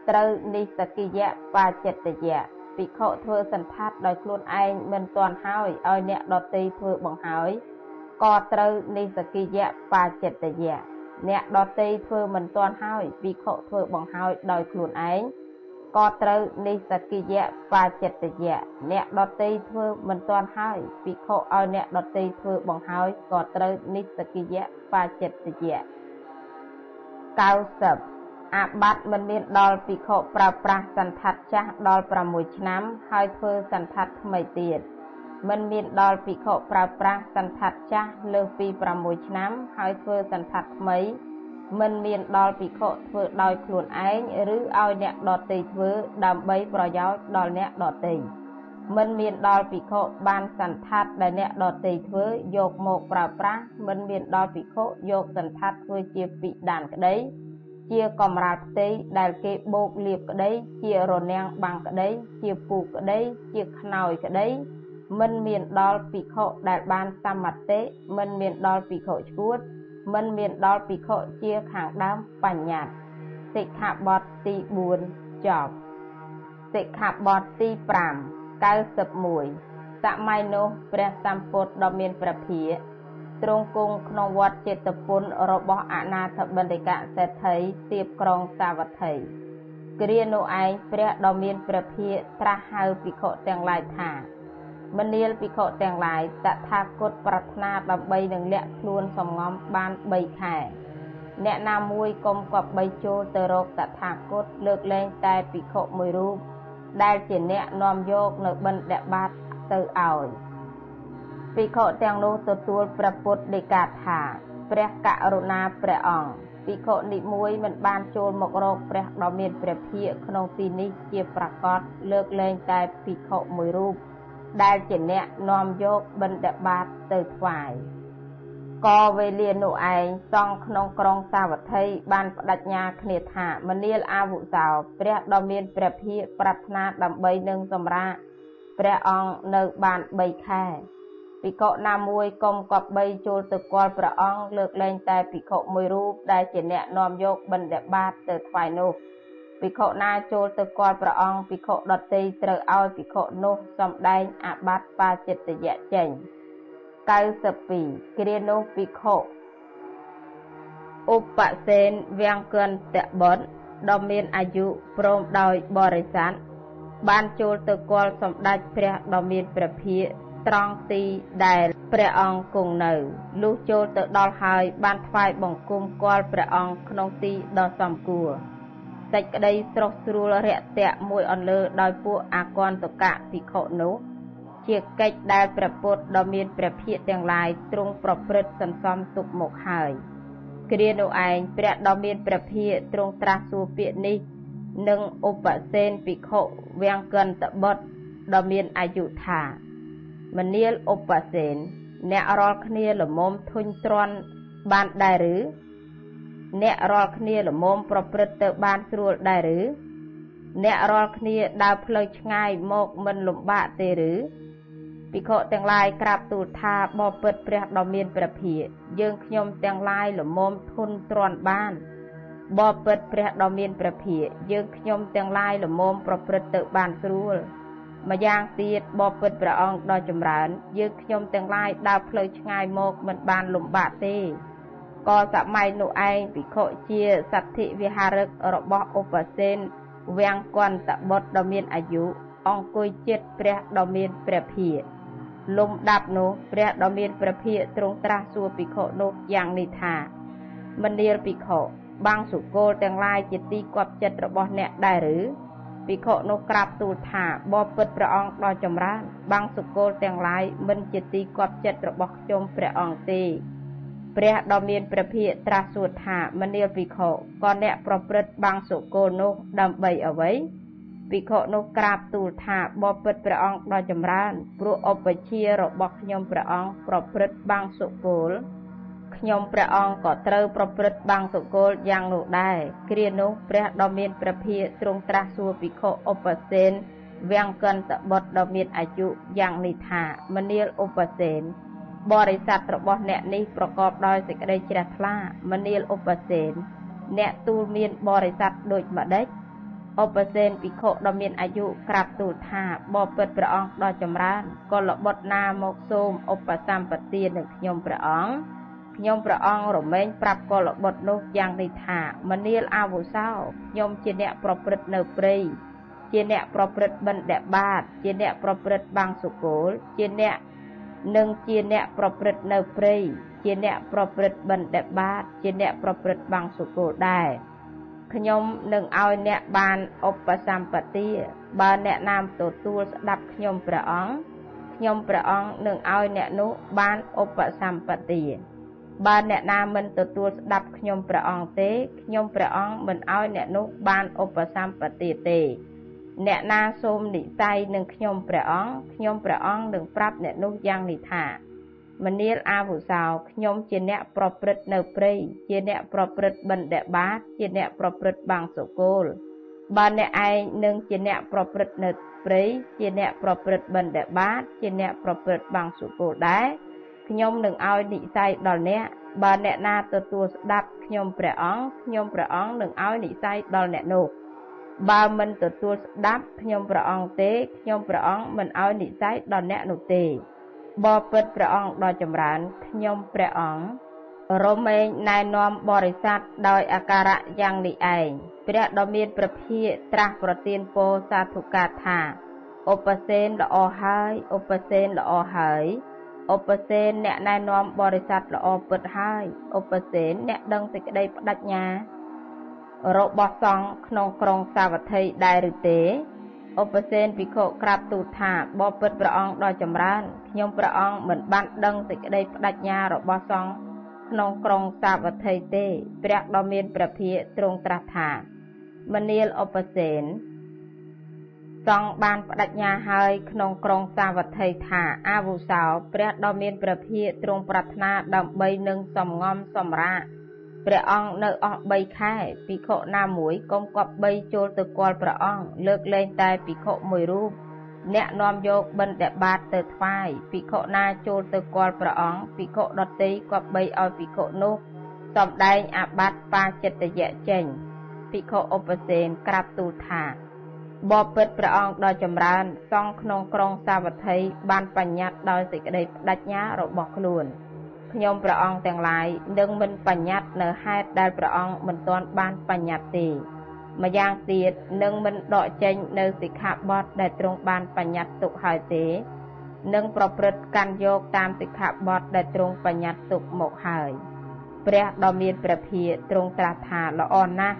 ត្រូវនិស្សកិយៈបាចិត្តយៈភិក្ខុធ្វើសន្តាត់ដោយខ្លួនឯងមិនទាន់ហើយឲ្យអ្នកដតីធ្វើបង្ហើយក៏ត្រូវនិស្សកិយៈបាចិត្តយៈអ្នកដតីធ្វើមិនទាន់ហើយភិក្ខុធ្វើបង្ហើយដោយខ្លួនឯងក៏ត្រូវនិស្សកិយៈបាចិត្តយៈអ្នកដតីធ្វើមិនទាន់ហើយភិក្ខុឲ្យអ្នកដតីធ្វើបង្ហើយក៏ត្រូវនិស្សកិយៈបាចិត្តយៈ90 អាបត្តិមិនមានដល់ភិក្ខុប្រើប្រាស់សន្តាត់ចាស់ដល់6ឆ្នាំ ហើយធ្វើសន្តាត់ថ្មីទៀតមិនមានដល់ភិក្ខុប្រើប្រាស់សន្តាត់ចាស់លើសពី6ឆ្នាំ ហើយធ្វើសន្តាត់ថ្មី មិនមានដល់ភិក្ខុធ្វើដោយខ្លួនឯងឬឲ្យអ្នកដតីធ្វើដើម្បីប្រយោជន៍ដល់អ្នកដតីមិនមានដល់ភិក្ខុបានសន្តាត់ដែលអ្នកដតីធ្វើយកមកប្រើប្រាស់មិនមានដល់ភិក្ខុយកសន្តាត់ធ្វើជាពិដានក្តី ជាកំរាលផ្ទៃដែលគេបោកលាបក្តី ជារនាំងបាំងក្តី ជាពូកក្តី ជាខ្នើយក្តី មិនមានដល់ភិក្ខុដែលបានសមតិមិនមានដល់ភិក្ខុឈួត មិនមានដល់ភិក្ខុជាខាងដើមបញ្ញត្តិសិក្ខាបទទី4ចប់សិក្ខាបទទី5 91សម័យនោះព្រះសម្ពុទ្ធដ៏មានព្រះភិក្ខ ទ្រង់គង់ក្នុងវត្តចេតពុនរបស់អនាថបណ្ឌិកសេដ្ឋីទៀបក្រុងសាវត្ថីគ្រានោះឯងព្រះដ៏មានព្រះភិក្ខត្រាស់ហៅភិក្ខុទាំងឡាយថាមនាលភិក្ខុទាំងឡាយតថាគតប្រាថ្នាដើម្បីនឹងលាក់ខ្លួនសំងំបាន3ខែអ្នកណាមួយកុំគប្បីចូលទៅរកតថាគតលើកលែងតែភិក្ខុមួយរូបដែលជាអ្នកនាំយកនៅបិណ្ឌបាតទៅឲ្យ ភិក្ខុទាំងនោះទទួលព្រះពុទ្ធដីកាថាព្រះករុណាព្រះអង្គភិក្ខុនីមួយមិនបានចូលមករកព្រះដ៏មានព្រះភិក្ខក្នុងទីនេះជាប្រកបលើកលែងតែភិក្ខុមួយរូបដែលជាអ្នកនាំយកបិណ្ឌបាតទៅថ្វាយក៏វេលានោះឯងសង់ក្នុងក្រុងសាវត្ថីបានបដិញ្ញាគ្នាថាមនាលអាវុសោព្រះដ៏មានព្រះភិក្ខប្រាថ្នាដើម្បីនឹងសម្រាកព្រះអង្គនៅបាន3ខែ ភិក្ខុណាមួយកុំគប្បីចូលទៅគាល់ព្រះអង្គលើកលែងតែភិក្ខុមួយរូបដែលជាអ្នកនាំយកបិណ្ឌបាតទៅថ្វាយនោះភិក្ខុណាចូលទៅគាល់ព្រះអង្គភិក្ខុដតីត្រូវឲ្យភិក្ខុនោះសំដែងអាបត្តិបាចិត្តយៈចេញ92គ្រានោះភិក្ខុឧបសេនវាំងកន្តបុត្រដ៏មានអាយុព្រមដោយបរិស័ទបានចូលទៅគាល់សម្ដេចព្រះដ៏មានព្រះភិក្ខ ត្រង់ទីដែលព្រះអង្គគង់នៅលុះចូលទៅដល់ហើយបានថ្វាយបង្គំគាល់ព្រះអង្គក្នុងទីដ៏សំគួរសេចក្តីស្រស់ស្រួលរាក់ទាក់មួយអន្លើដោយពួកអាគន្តកៈភិក្ខុនោះជាកិច្ចដែលព្រះពុទ្ធដ៏មានព្រះភិក្ខទាំងឡាយទ្រង់ប្រព្រឹត្តសន្សំទុកមកហើយគ្រានោះឯងព្រះដ៏មានព្រះភិក្ខទ្រង់ត្រាស់សួរពាក្យនេះនឹងឧបសេនភិក្ខុវាំងកន្តបុត្រដ៏មានអាយុថា មនាលឧបសេនអ្នករាល់គ្នាលមមធុញទ្រាន់បានដែរឬអ្នករាល់គ្នាលមមប្រព្រឹត្តទៅបានស្រួលដែរឬអ្នករាល់គ្នាដើរផ្លូវឆ្ងាយមកមិនលំបាកទេឬភិក្ខុទាំងឡាយក្រាបទូលថាបបិទ្ធព្រះដ៏មានព្រះភិក្ខយើងខ្ញុំទាំងឡាយលមមធន់ទ្រាន់បានបបិទ្ធព្រះដ៏មានព្រះភិក្ខយើងខ្ញុំទាំងឡាយលមមប្រព្រឹត្តទៅបានស្រួល ម្យ៉ាងទៀតបបិទ្ធព្រះអង្គដ៏ចម្រើន យើងខ្ញុំទាំងឡាយដើរផ្លូវឆ្ងាយមកមិនបានលំបាកទេក៏សម័យនោះឯងភិក្ខុជាសទ្ធិវិហារឹករបស់ឧបសេនវាំងគន្តបុត្រដ៏មានអាយុអង្គុយចិត្តព្រះដ៏មានព្រះភិក្ខលំដាប់នោះព្រះដ៏មានព្រះភិក្ខទ្រង់ត្រាស់សួរភិក្ខុនោះយ៉ាងនេះថាមនាលភិក្ខុបាំងសុគលទាំងឡាយជាទីគាប់ចិត្តរបស់អ្នកដែរឬ ភិក្ខុនោះក្រាបទូលថាបបិទ្ធព្រះអង្គដ៏ចម្រើនបាំងសុគលទាំងឡាយមិនជាទីគាប់ចិត្តរបស់ខ្ញុំព្រះអង្គទេព្រះដ៏មានព្រះភិក្ខត្រាស់សួរថាមនាលភិក្ខុក៏អ្នកប្រព្រឹត្តបាំងសុគលនោះដើម្បីអ្វីភិក្ខុនោះក្រាបទូលថាបបិទ្ធព្រះអង្គដ៏ចម្រើនព្រោះឧបជារបស់ខ្ញុំព្រះអង្គប្រព្រឹត្តបាំងសុគល ខ្ញុំព្រះអង្គក៏ត្រូវប្រព្រឹត្តបាំងសុគលយ៉ាងនោះដែរគ្រានោះព្រះដ៏មានព្រះភិក្ខទ្រង់ត្រាស់សួរភិក្ខុឧបសេនវាំងកន្តបុត្រដ៏មានអាយុយ៉ាងនេះថាមនាលឧបសេនបរិស័ទរបស់អ្នកនេះប្រកបដោយសេចក្តីជ្រះថ្លាមនាលឧបសេនអ្នកទូលមានបរិស័ទដូចម្ដេចឧបសេនភិក្ខុដ៏មានអាយុក្រាបទូលថាបបិទ្ធព្រះអង្គដ៏ចម្រើនកុលបុត្រណាមកសូមឧបសម្បទានឹងខ្ញុំព្រះអង្គ ខ្ញុំព្រះអង្គរមែងប្រាប់កុលបុត្រនោះយ៉ាងនេះថាមនាលអាវុសោខ្ញុំជាអ្នកប្រព្រឹត្តនៅព្រៃជាអ្នកប្រព្រឹត្តបិណ្ឌបាត ជាអ្នកប្រព្រឹត្តបាំងសុគលជាអ្នកនិងជាអ្នកប្រព្រឹត្តនៅព្រៃជាអ្នកប្រព្រឹត្តបិណ្ឌបាត ជាអ្នកប្រព្រឹត្តបាំងសុគលដែរខ្ញុំនឹងឲ្យអ្នកបានឧបសម្បទាបើអ្នកណាមទទួលស្ដាប់ខ្ញុំព្រះអង្គខ្ញុំព្រះអង្គនឹងឲ្យអ្នកនោះបានឧបសម្បទា បើអ្នកណាមិនទទួលស្ដាប់ខ្ញុំព្រះអង្គទេខ្ញុំព្រះអង្គមិនឲ្យអ្នកនោះបានឧបសម្បទាទេអ្នកណាសូមនិស័យនឹងខ្ញុំព្រះអង្គខ្ញុំព្រះអង្គនឹងប្រាប់អ្នកនោះយ៉ាងនេះថាមនាលអាវុសោខ្ញុំជាអ្នកប្រព្រឹត្តនៅព្រៃជាអ្នកប្រព្រឹត្តបិណ្ឌបាតជាអ្នកប្រព្រឹត្តបាំងសុគលបើអ្នកឯងនឹងជាអ្នកប្រព្រឹត្តនៅព្រៃជាអ្នកប្រព្រឹត្តបិណ្ឌបាតជាអ្នកប្រព្រឹត្តបាំងសុគលដែរ ខ្ញុំនឹងឲ្យនិស័យដល់អ្នកបើអ្នកណាទទួលស្ដាប់ខ្ញុំព្រះអង្គខ្ញុំព្រះអង្គនឹងឲ្យនិស័យដល់អ្នកនោះបើមិនទទួលស្ដាប់ខ្ញុំព្រះអង្គទេខ្ញុំព្រះអង្គមិនឲ្យនិស័យដល់អ្នកនោះទេបបិទ្ធព្រះអង្គដ៏ចម្រើនខ្ញុំព្រះអង្គរមែងណែនាំបរិស័ទដោយអាការៈយ៉ាងនេះឯងព្រះដ៏មានព្រះភិក្ខត្រាស់ប្រទានពរសាធុការថាឧបសេនល្អហើយឧបសេនល្អហើយ ឧបសេនអ្នកណែនាំបរិស័ទល្អពិតហើយឧបសេនអ្នកដឹងសេចក្តីបដិញ្ញា របស់សង្ឃក្នុងក្រុងសាវត្ថីដែរឬទេឧបសេនភិក្ខុក្រាបទូលថាបបិទ្ធព្រះអង្គដ៏ចម្រើនខ្ញុំព្រះអង្គមិនបានដឹងសេចក្តីបដិញ្ញារបស់សង្ឃក្នុងក្រុងសាវត្ថីទេព្រះដ៏មានព្រះភិក្ខទ្រង់ត្រាស់ថាមនាលឧបសេន សង្ឃបានបដិញ្ញាហើយក្នុងក្រុងសាវត្ថីថាអាវុសោព្រះដ៏មានព្រះភិក្ខទ្រង់ប្រាថ្នាដើម្បីនឹងសំងំសម្រាកព្រះអង្គនៅអស់3ខែភិក្ខុណាមួយកុំគប់3ចូលទៅគាល់ព្រះអង្គលើកលែងតែភិក្ខុមួយរូបអ្នកនាំយកបិណ្ឌបាតទៅថ្វាយភិក្ខុណាចូលទៅគាល់ព្រះអង្គភិក្ខុដតីគប្បីឲ្យភិក្ខុនោះសំដែងអាបត្តិបាចិត្តយៈចេញភិក្ខុឧបសេនក្រាបទូលថា បបិទ្ធព្រះអង្គដ៏ចម្រើន សង់ក្នុងក្រុងសាវត្ថីបានបញ្ញត្តិដោយសេចក្តីបដិញ្ញារបស់ខ្លួនខ្ញុំព្រះអង្គទាំងឡាយនឹងមិនបញ្ញត្តិនៅហេតុដែលព្រះអង្គមិនទាន់បានបញ្ញត្តិទេម្យ៉ាងទៀតនឹងមិនដកចេញនៅសិក្ខាបទដែលទ្រង់បានបញ្ញត្តិទុកហើយទេនឹងប្រព្រឹត្តកាន់យកតាមសិក្ខាបទដែលទ្រង់បញ្ញត្តិទុកមកហើយ ព្រះដ៏មានព្រះភិក្ខទ្រង់ត្រាស់ថាល្អណាស់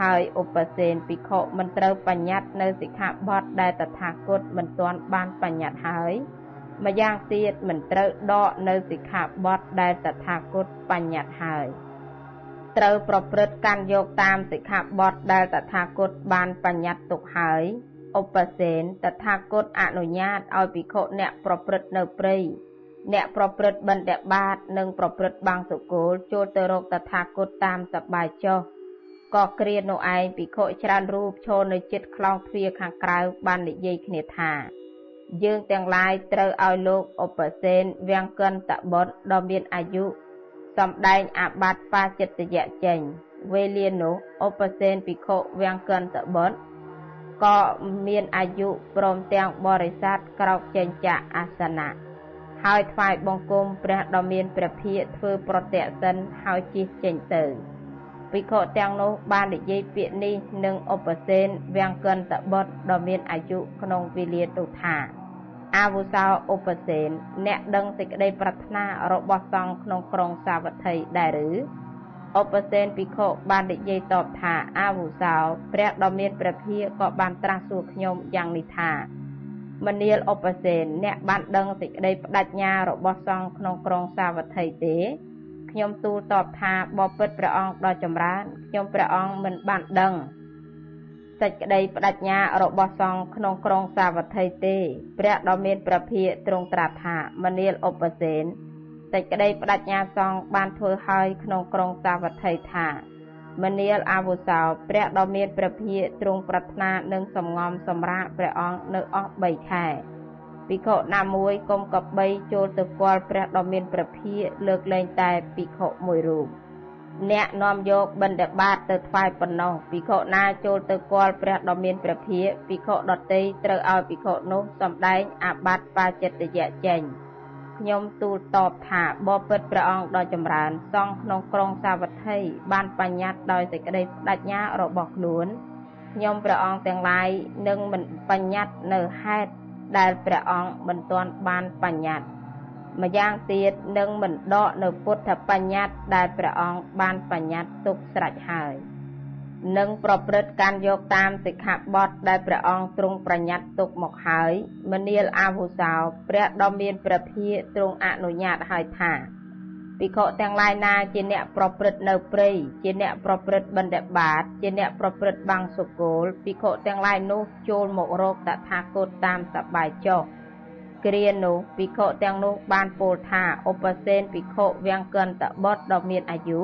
ហើយឧបសេនភិក្ខុមិនត្រូវបញ្ញត្តិនៅសិក្ខាបទដែលតថាគតមិនទាន់បានបញ្ញត្តិហើយម្យ៉ាងទៀតមិនត្រូវដកនៅសិក្ខាបទដែលតថាគតបញ្ញត្តិហើយត្រូវប្រព្រឹត្តកាន់យកតាមសិក្ខាបទដែលតថាគតបានបញ្ញត្តិទុកហើយឧបសេនតថាគតអនុញ្ញាតឲ្យភិក្ខុអ្នកប្រព្រឹត្តនៅព្រៃអ្នកប្រព្រឹត្តបន្តិបាតនិងប្រព្រឹត្តបាងសុគលចូលទៅរកតថាគតតាមសបាយចុះ ក៏គ្រានោះឯងភិក្ខុច្រើនរូបឈរនៅចិត្តខ្លោងទ្វារខាងក្រៅបាននិយាយគ្នាថាយើងទាំងឡាយត្រូវឲ្យលោកឧបសេនវាំងកិនតបុតដ៏មានអាយុសំដែងអាបត្តិបាចិត្តយៈចេញវេលានោះឧបសេនភិក្ខុវាំងកិនតបុតក៏មានអាយុព្រមទាំងបរិស័ទក្រោកចេញចាកអាសនៈហើយថ្វាយបង្គំព្រះដ៏មានព្រះភិក្ខធ្វើប្រតិសិនហើយជិះចេញទៅ ភិក្ខុទាំងនោះបាននិយាយពាក្យនេះនឹងឧបសេនវាំងកិនតបុតដ៏មានអាយុក្នុងវេលានោះថាអាវុសោឧបសេនអ្នកដឹងសេចក្តីប្រាថ្នារបស់សង្ឃក្នុងក្រុងសាវត្ថីដែរឬឧបសេនភិក្ខុបាននិយាយតបថាអាវុសោព្រះដ៏មានព្រះភិក្ខក៏បានត្រាស់សួរខ្ញុំយ៉ាងនេះថាមនាលឧបសេនអ្នកបានដឹងសេចក្តីបដិញ្ញារបស់សង្ឃក្នុងក្រុងសាវត្ថីទេ ខ្ញុំទូលតបថាបបិទ្ធព្រះអង្គដ៏ចម្រើនខ្ញុំព្រះអង្គមិនបានដឹងសេចក្តីបដិញ្ញារបស់សង្ឃក្នុងក្រុងសាវត្ថីទេព្រះដ៏មានព្រះភិក្ខទ្រង់ត្រាស់ថាមនាលឧបសេនសេចក្តីបដិញ្ញាសង្ឃបានធ្វើឲ្យក្នុងក្រុងសាវត្ថីថាមនាលអាវុសោព្រះដ៏មានព្រះភិក្ខទ្រង់ប្រាថ្នានឹងសំងំសម្រាកព្រះអង្គនៅអស់3ខែ ភិក្ខុណាមួយកុំកបីចូលទៅគាល់ព្រះដ៏មានព្រះភិក្ខលើកលែងតែភិក្ខុមួយរូបអ្នកនាំយកបិណ្ឌបាតទៅថ្វាយប៉ុណ្ណោះភិក្ខុណាចូលទៅគាល់ព្រះដ៏មានព្រះភិក្ខភិក្ខុដតីត្រូវឲ្យភិក្ខុនោះសម្ដែងអាបត្តិបាចិត្តយៈចេញខ្ញុំទូលតបថាបបិទ្ធព្រះអង្គដ៏ចម្រើនសង់ក្នុងក្រុងសាវត្ថីបានបញ្ញត្តិដោយសេចក្តីបដិញ្ញារបស់ខ្លួនខ្ញុំព្រះអង្គទាំងឡាយនឹងមិនបញ្ញត្តិនៅហេតុ ដែលព្រះអង្គមិនទាន់បានបញ្ញត្តិម្យ៉ាងទៀតនឹងមិនដកនៅពុទ្ធបញ្ញត្តិដែលព្រះអង្គបានបញ្ញត្តិទុកស្រេចហើយនិងប្រព្រឹត្តការយកតាមសិក្ខាបទដែលព្រះអង្គទ្រង់ប្រញាត់ទុកមកហើយមនាលអាវុសោព្រះដ៏មានព្រះភិក្ខទ្រង់អនុញ្ញាតហើយថា ភិក្ខុទាំងឡាយណាជាអ្នកប្រព្រឹត្តនៅព្រៃជាអ្នកប្រព្រឹត្តបណ្ឌបាតជាអ្នកប្រព្រឹត្តបាំងសុគលភិក្ខុទាំងឡាយនោះចូលមករកតថាគតតាមសបាយចុះគ្រានោះភិក្ខុទាំងនោះបានពោលថាឧបសេនភិក្ខុវាំងកិនតបុតដ៏មានអាយុ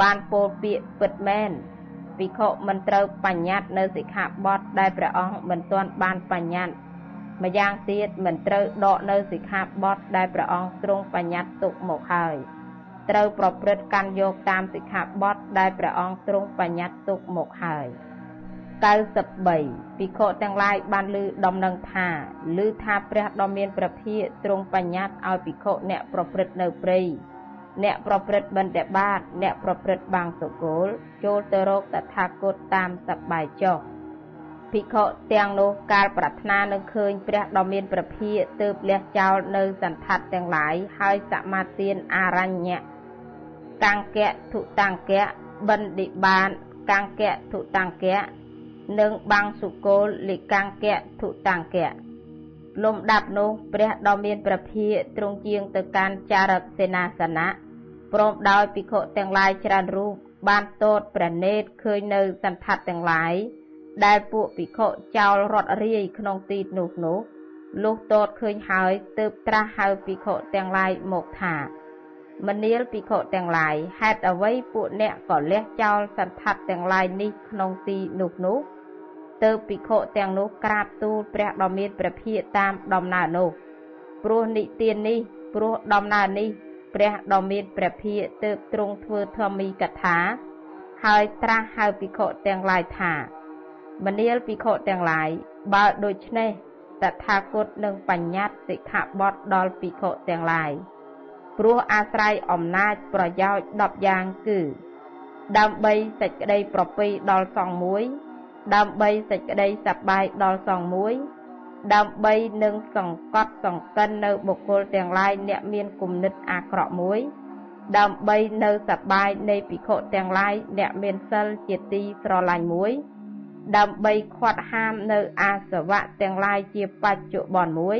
បានពោលពាក្យពិតមែនភិក្ខុមិនត្រូវបញ្ញត្តិនៅសិក្ខាបទដែលព្រះអង្គមិនទាន់បានបញ្ញត្តិ ម្យ៉ាងទៀតមិនត្រូវដកនៅសិក្ខាបទដែលព្រះអង្គទ្រង់បញ្ញត្តិទុកមកហើយត្រូវប្រព្រឹត្តកាន់យកតាមសិក្ខាបទដែលព្រះអង្គទ្រង់បញ្ញត្តិទុកមកហើយ93ភិក្ខុទាំងឡាយបានឮដំណឹងថាឮថាព្រះដ៏មានព្រះភិក្ខទ្រង់បញ្ញត្តិឲ្យភិក្ខុអ្នកប្រព្រឹត្តនៅព្រៃអ្នកប្រព្រឹត្តបន្តិបាតអ្នកប្រព្រឹត្តបាងសុគលចូលទៅរកតថាគតតាមសបាយចុះ ភិក្ខុទាំងនោះកាលប្រាថ្នានឹងឃើញព្រះដ៏មានព្រះភិក្ខទើបលះចោលនៅសន្ធ័តទាំងឡាយហើយសមាទានអរញ្ញៈកាំងកៈធុតាំងកៈបណ្ឌិបានកាំងកៈធុតាំងកៈនិងបាំងសុគលលិកាំងកៈធុតាំងកៈលំដាប់នោះព្រះដ៏មានព្រះភិក្ខទ្រង់ជាងទៅកាន់ចារកសេនាសនៈព្រមដោយភិក្ខុទាំងឡាយច្រើនរូបបានតតព្រះនេតឃើញនៅសន្ធ័តទាំងឡាយ ដែលពួកភិក្ខុចោលរត់រាយក្នុងទីនោះនោះលុះតតឃើញហើយទើបត្រាស់ហៅភិក្ខុទាំងឡាយមកថាមនាលភិក្ខុទាំងឡាយហេតុអ្វីពួកអ្នកក៏លះចោលសន្ធ័តទាំងឡាយនេះក្នុងទីនោះនោះទើបភិក្ខុទាំងនោះក្រាបទូលព្រះដ៏មានព្រះភិក្ខតាមដំណើរនោះព្រោះនិទាននេះព្រោះដំណើរនេះ ព្រះដ៏មានព្រះភិក្ខទើបទ្រង់ធ្វើធម្មីកថា ហើយត្រាស់ហៅភិក្ខុទាំងឡាយថា មនាលភិក្ខុទាំងឡាយបើដូច្នេះតថាគតនឹងបញ្ញត្តិសិក្ខាបទដល់ភិក្ខុទាំងឡាយព្រោះអាស្រ័យអំណាចប្រយោជន៍10យ៉ាងគឺ ដើម្បីសេចក្តីប្រពៃដល់សង្ឃមួយ ដើម្បីសេចក្តីសប្បាយដល់សង្ឃមួយ ដើម្បីនឹងសង្កត់សង្កិននៅបុគ្គលទាំងឡាយអ្នកមានគុណិតអាក្រក់មួយ ដើម្បីនៅសប្បាយនៃភិក្ខុទាំងឡាយអ្នកមានសិលជាទីស្រឡាញ់មួយ ដើម្បីខាត់ហាមនៅអាសវៈទាំងឡាយជាបច្ចុប្បន្នមួយ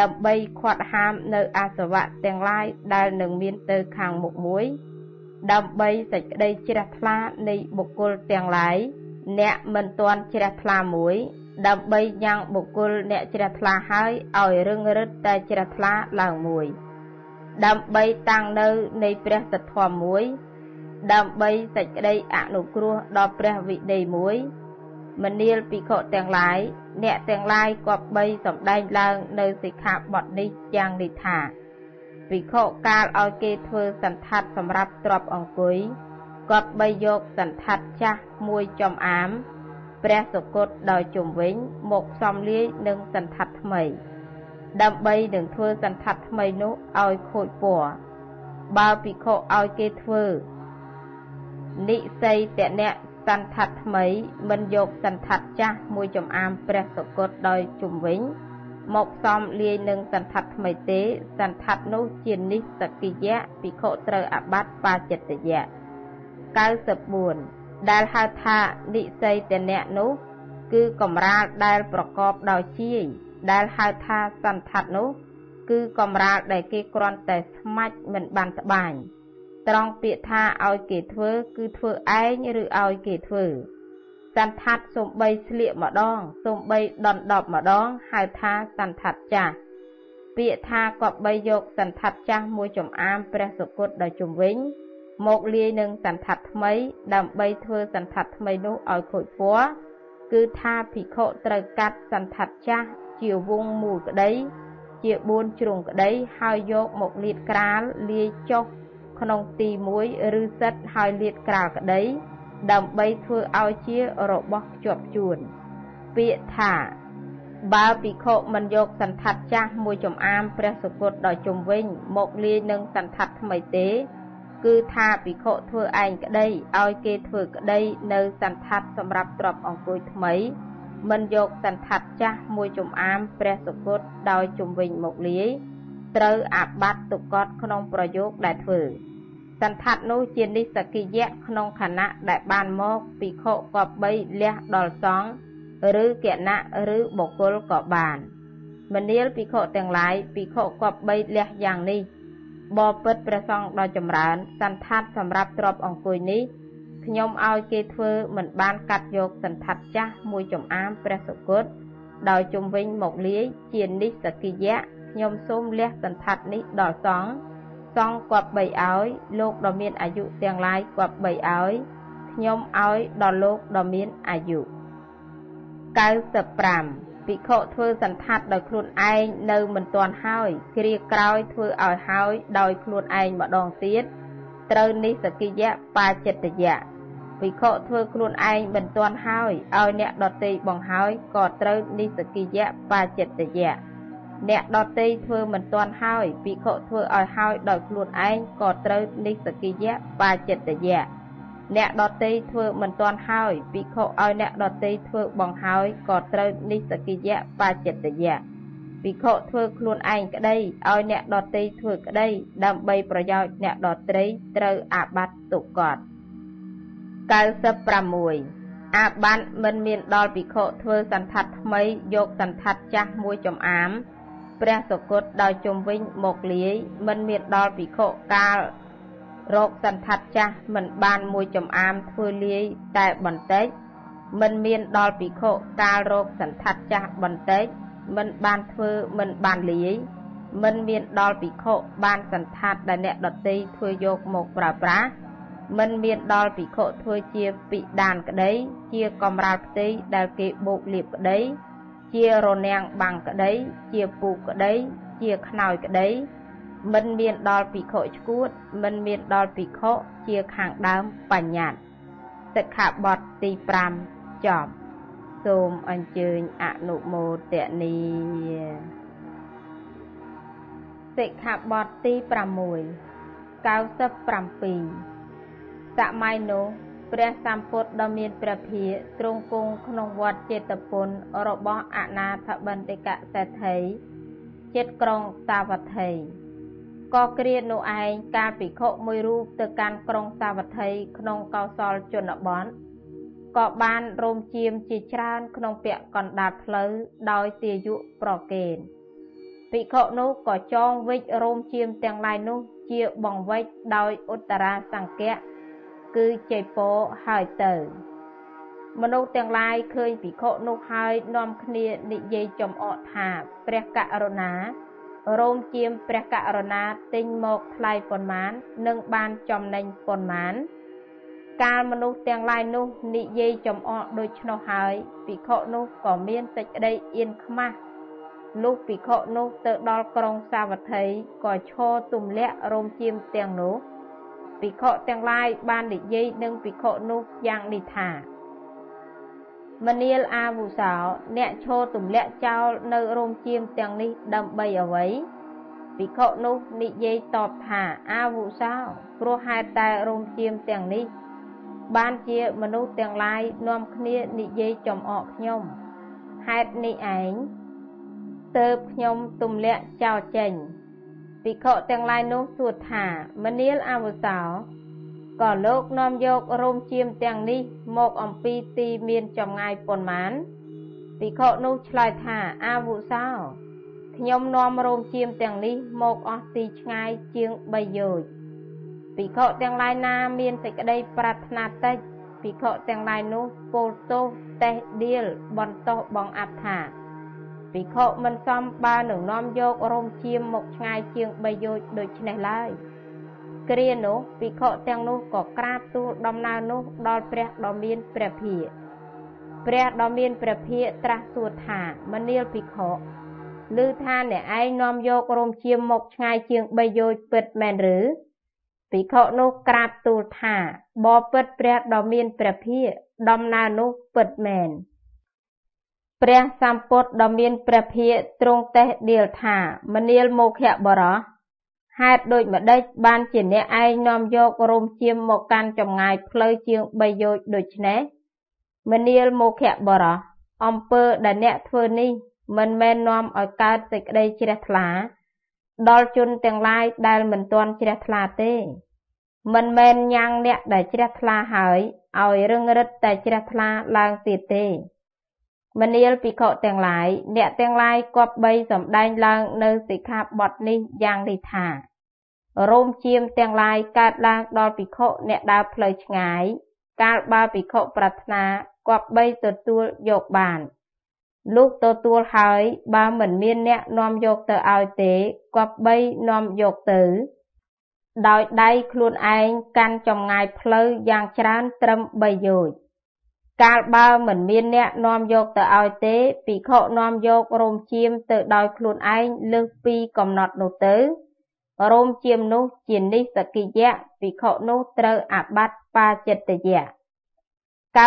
ដើម្បីខាត់ហាមនៅអាសវៈទាំងឡាយដែលនឹងមានទៅខាងមុខមួយ ដើម្បីសេចក្តីជ្រះថ្លានៃបុគ្គលទាំងឡាយអ្នកមិនទាន់ជ្រះថ្លាមួយ ដើម្បីញ៉ាំងបុគ្គលអ្នកជ្រះថ្លាហើយឲ្យរឹងរិតតែជ្រះថ្លាឡើងមួយ ដើម្បីតាំងនៅនៃព្រះសទ្ធធម៌មួយដើម្បីសេចក្តីអនុគ្រោះដល់ព្រះវិន័យមួយ មនាលភិក្ខុទាំងឡាយអ្នកទាំងឡាយគប្បីសម្ដែងឡើងនៅសិក្ខាបទនេះយ៉ាងនេះថាភិក្ខុកាលឲ្យគេធ្វើសន្តាត់សម្រាប់ទ្របអង្គុយគប្បីយកសន្តាត់ចាស់មួយចំអាមព្រះសុគតដោយជំវិញមកផ្សំលាយនឹងសន្តាត់ថ្មី ដើម្បីនឹងធ្វើសន្តាត់ថ្មីនោះឲ្យខូចពណ៌បើភិក្ខុឲ្យគេធ្វើនិស័យតនៈ សន្តាត់ថ្មីមិនយកសន្តាត់ចាស់មួយចំអាមព្រះសុគតដោយជំវិញ មកផ្សំលាយនឹងសន្តាត់ថ្មីទេសន្តាត់នោះជានិសកិយៈភិក្ខុត្រូវអបាត់បាចិត្តយៈ94ដែលហៅថានិស័យតនៈនោះ គឺកំរាលដែលប្រកបដោយជាយដែលហៅថាសន្តាត់នោះ គឺកំរាលដែលគេគ្រាន់តែស្មាច់មិនបានត្បាញ ត្រង់ពាក្យថាឲ្យគេធ្វើ គឺធ្វើឯងឬឲ្យគេធ្វើសន្តាត់សំបីស្លៀកម្ដងសំបីដណ្ដប់ម្ដងហៅថាសន្តាត់ចាស់ពាក្យថាគប្បីយកសន្តាត់ចាស់មួយចំអាមព្រះសុគតដល់ជំវិញ មកលាយនឹងសន្តាត់ថ្មី ដើម្បីធ្វើសន្តាត់ថ្មីនោះឲ្យខូចពណ៌គឺថាភិក្ខុត្រូវកាត់សន្តាត់ចាស់ជាវងមូលក្តី ជា4ជ្រុងក្តីហើយយកមកលាតក្រាលលាយចុះ ក្នុងទី1ឬសិតហើយលាតក្រាលក្តី ដើម្បីធ្វើឲ្យជារបស់ភ្ជាប់ជួន ពាក្យថាបើភិក្ខុមិនយកសន្តាត់ចាស់មួយចំអាមព្រះសុគតដល់ជុំវិញមកលាយនឹងសន្តាត់ថ្មីទេ គឺថាភិក្ខុធ្វើឯងក្តីឲ្យគេធ្វើក្តីនៅសន្តាត់សម្រាប់ទ្របអង្គុយថ្មី មិនយកសន្តាត់ចាស់មួយចំអាមព្រះសុគតដោយជុំវិញមកលាយ ត្រូវអាបត្តិទុកតក្នុងប្រយោគដែលធ្វើសន្តាត់នោះជានិសកិយៈក្នុងខណៈដែលបានមកភិក្ខុក៏បីលះដល់សង្ឃឬគណៈឬបុគ្គលក៏បានមនាលភិក្ខុទាំងឡាយភិក្ខុក៏បីលះយ៉ាងនេះបបិទ្ធព្រះសង្ឃដ៏ចម្រើន សន្តាត់សម្រាប់ទ្របអង្គុយនេះខ្ញុំឲ្យគេធ្វើមិនបានកាត់យកសន្តាត់ចាស់មួយចំអាមព្រះសុគតដោយជំវិញមកលាយជានិសកិយៈ ខ្ញុំសូមលះសន្តាត់នេះដល់សង្ឃសង្ឃគាត់បីឲ្យលោកដ៏មានអាយុទាំងឡាយគាត់បីឲ្យខ្ញុំឲ្យដល់លោកដ៏មានអាយុ95ភិក្ខុធ្វើសន្តាត់ដោយខ្លួនឯងនៅមិនទាន់ហើយគ្រាក្រោយធ្វើឲ្យហើយដោយខ្លួនឯងម្ដងទៀតត្រូវនិសកិយៈបាចិត្តយៈភិក្ខុធ្វើខ្លួនឯងមិនទាន់ហើយឲ្យអ្នកដតីបង្ហើយក៏ត្រូវនិសកិយៈបាចិត្តយៈ អ្នកដតីធ្វើមិនទាន់ហើយភិក្ខុធ្វើឲ្យហើយដោយខ្លួនឯងក៏ត្រូវនិសកិយៈបាចិត្តយៈអ្នកដតីធ្វើមិនទាន់ហើយភិក្ខុឲ្យអ្នកដតីធ្វើបង្ហើយក៏ត្រូវនិសកិយៈបាចិត្តយៈភិក្ខុធ្វើខ្លួនឯងក្តីឲ្យអ្នកដតីធ្វើក្តីដើម្បីប្រយោជន៍អ្នកដតីត្រូវអាបត្តិទុកត96អាបត្តិមិនមានដល់ភិក្ខុធ្វើសន្តាត់ថ្មីយកសន្តាត់ចាស់មួយចំអាម ព្រះសុគតដោយជំវិញមកលាយមិនមានដល់ភិក្ខុកាលរោគសន្តាត់ចាស់មិនបានមួយចំអាមធ្វើលាយតែបន្តិចមិនមានដល់ភិក្ខុកាលរោគសន្តាត់ចាស់បន្តិចមិនបានធ្វើមិនបានលាយមិនមានដល់ភិក្ខុបានសន្តាត់ដែលអ្នកដតីធ្វើយកមកប្រើប្រាស់មិនមានដល់ភិក្ខុធ្វើជាពិដានក្តី ជាកំរាលផ្ទៃដែលគេបោកលាបក្តី ជារនាំងបាំងក្តី ជាពូកក្តី ជាខ្នើយក្តី មិនមានដល់ភិក្ខុឈួត មិនមានដល់ភិក្ខុជាខាងដើមបញ្ញត្តិសិក្ខាបទទី5ចប់សូមអញ្ជើញអនុមោទនីសិក្ខាបទទី6 97សម័យនោះ ព្រះសម្ពុទ្ធដ៏មានព្រះភិយទ្រង់គង់ក្នុងវត្តចេតពុនរបស់អនាថបណ្ឌិកសេដ្ឋីចិត្តក្រុងសាវត្ថីក៏គ្រានោះឯងកាលភិក្ខុមួយរូបទៅកាន់ក្រុងសាវត្ថីក្នុងកោសលជនបទក៏បានរោមជាមជាច្រើនក្នុងពាក់កណ្ដាលផ្លូវដោយទាយុប្រកេនភិក្ខុនោះក៏ចងវិច្ចរោមជាមទាំងឡាយនោះជាបង្វិច្ចដោយឧត្តរាសង្កៈ គឺជ័យពោហើយទៅមនុស្សទាំងឡាយឃើញភិក្ខុនោះហើយនាំគ្នានិយាយចំអកថាព្រះករុណារោមជាមព្រះករុណាទិញមកថ្លៃប៉ុន្មាននឹងបានចំណេញប៉ុន្មាន កាលមនុស្សទាំងឡាយនោះនិយាយចំអកដូច្នោះហើយភិក្ខុនោះក៏មានសេចក្តីអៀនខ្មាស់លុះភិក្ខុនោះទៅដល់ក្រុងសាវត្ថីក៏ឈរទម្លាក់រោមជាមទាំងនោះ ភិក្ខុទាំងឡាយបាននិយាយនឹងភិក្ខុនោះយ៉ាងនេះថាមនាលអាវុសោអ្នកឈរទម្លាក់ចោលនៅរោមជាមទាំងនេះដើម្បីអ្វីភិក្ខុនោះនិយាយតបថាអាវុសោព្រោះហេតុតែរោមជាមទាំងនេះ បានជាមនុស្សទាំងឡាយនាំគ្នានិយាយចំអកខ្ញុំហេតុនេះឯងទើបខ្ញុំទម្លាក់ចោលចេញ ភិក្ខុទាំងឡាយនោះសួរថាមនាលអវសោក៏លោកនាំយករោមជាមទាំងនេះ មកអំពីទីមានចម្ងាយប៉ុន្មានភិក្ខុនោះឆ្លើយថាអាវុសោខ្ញុំនាំរោមជាមទាំងនេះមកអស់ទីឆ្ងាយជាង3យោជន៍ភិក្ខុទាំងឡាយណាមានសេចក្តីប្រាថ្នាតិចភិក្ខុទាំងឡាយនោះពោលទោសតេះដៀលបន្តោសបងអត្ថា ភិក្ខុមិនសមបើនឹងនាំយករោមជាមមកឆ្ងាយជាង3យោជន៍ដូចនេះឡើយគ្រានោះភិក្ខុទាំងនោះក៏ក្រាបទូលដំណើរនោះដល់ព្រះដ៏មានព្រះភិក្ខព្រះដ៏មានព្រះភិក្ខត្រាស់សួរថាមនាលភិក្ខុឮថាអ្នកឯងនាំយករោមជាមមកឆ្ងាយជាង3យោជន៍ពិតមែនឬភិក្ខុនោះក្រាបទូលថាបបិទ្ធព្រះដ៏មានព្រះភិក្ខដំណើរនោះពិតមែន ព្រះសម្ពុទ្ធដ៏មានព្រះភិក្ខទ្រង់តេះដៀលថា មនាលមោខៈបរោះហេតុដូចម្ដេចបានជាអ្នកឯងនាំយករោមជាមមកកាន់ចម្ងាយផ្លូវជាង3យោជន៍ដូច្នេះមនាលមោខៈបរោះអំពើដែលអ្នកធ្វើនេះ មិនមែននាំឲ្យកើតសេចក្តីជ្រះថ្លា ដល់ជនទាំងឡាយដែលមិនទាន់ជ្រះថ្លាទេ មិនមែនញ៉ាំងអ្នកដែលជ្រះថ្លាហើយឲ្យរឹងរិតតែជ្រះថ្លាឡើងទៀតទេ មនាលភិក្ខុទាំងឡាយអ្នកទាំងឡាយគប្បីសំដែងឡើងនៅសិក្ខាបទនេះយ៉ាងនេះថារោមជាមទាំងឡាយកើតឡើងដល់ភិក្ខុអ្នកដើរផ្លូវឆ្ងាយ កាលបើភិក្ខុប្រាថ្នាគប្បីទទួលយកបានលុះទទួលហើយបើមិនមានអ្នកនាំយកទៅឲ្យទេគប្បីនាំយកទៅ ដោយដៃខ្លួនឯងកាន់ចម្ងាយផ្លូវយ៉ាងច្រើនត្រឹម3យោជន៍ កាលបើមិនមានអ្នកនាំយកទៅឲ្យទេភិក្ខុនាំយករោមជាមទៅដោយខ្លួនឯងលើសពីកំណត់នោះទៅរោមជាមនោះជានិសកិយៈភិក្ខុនោះត្រូវអាបត្តិបាចិត្តយៈ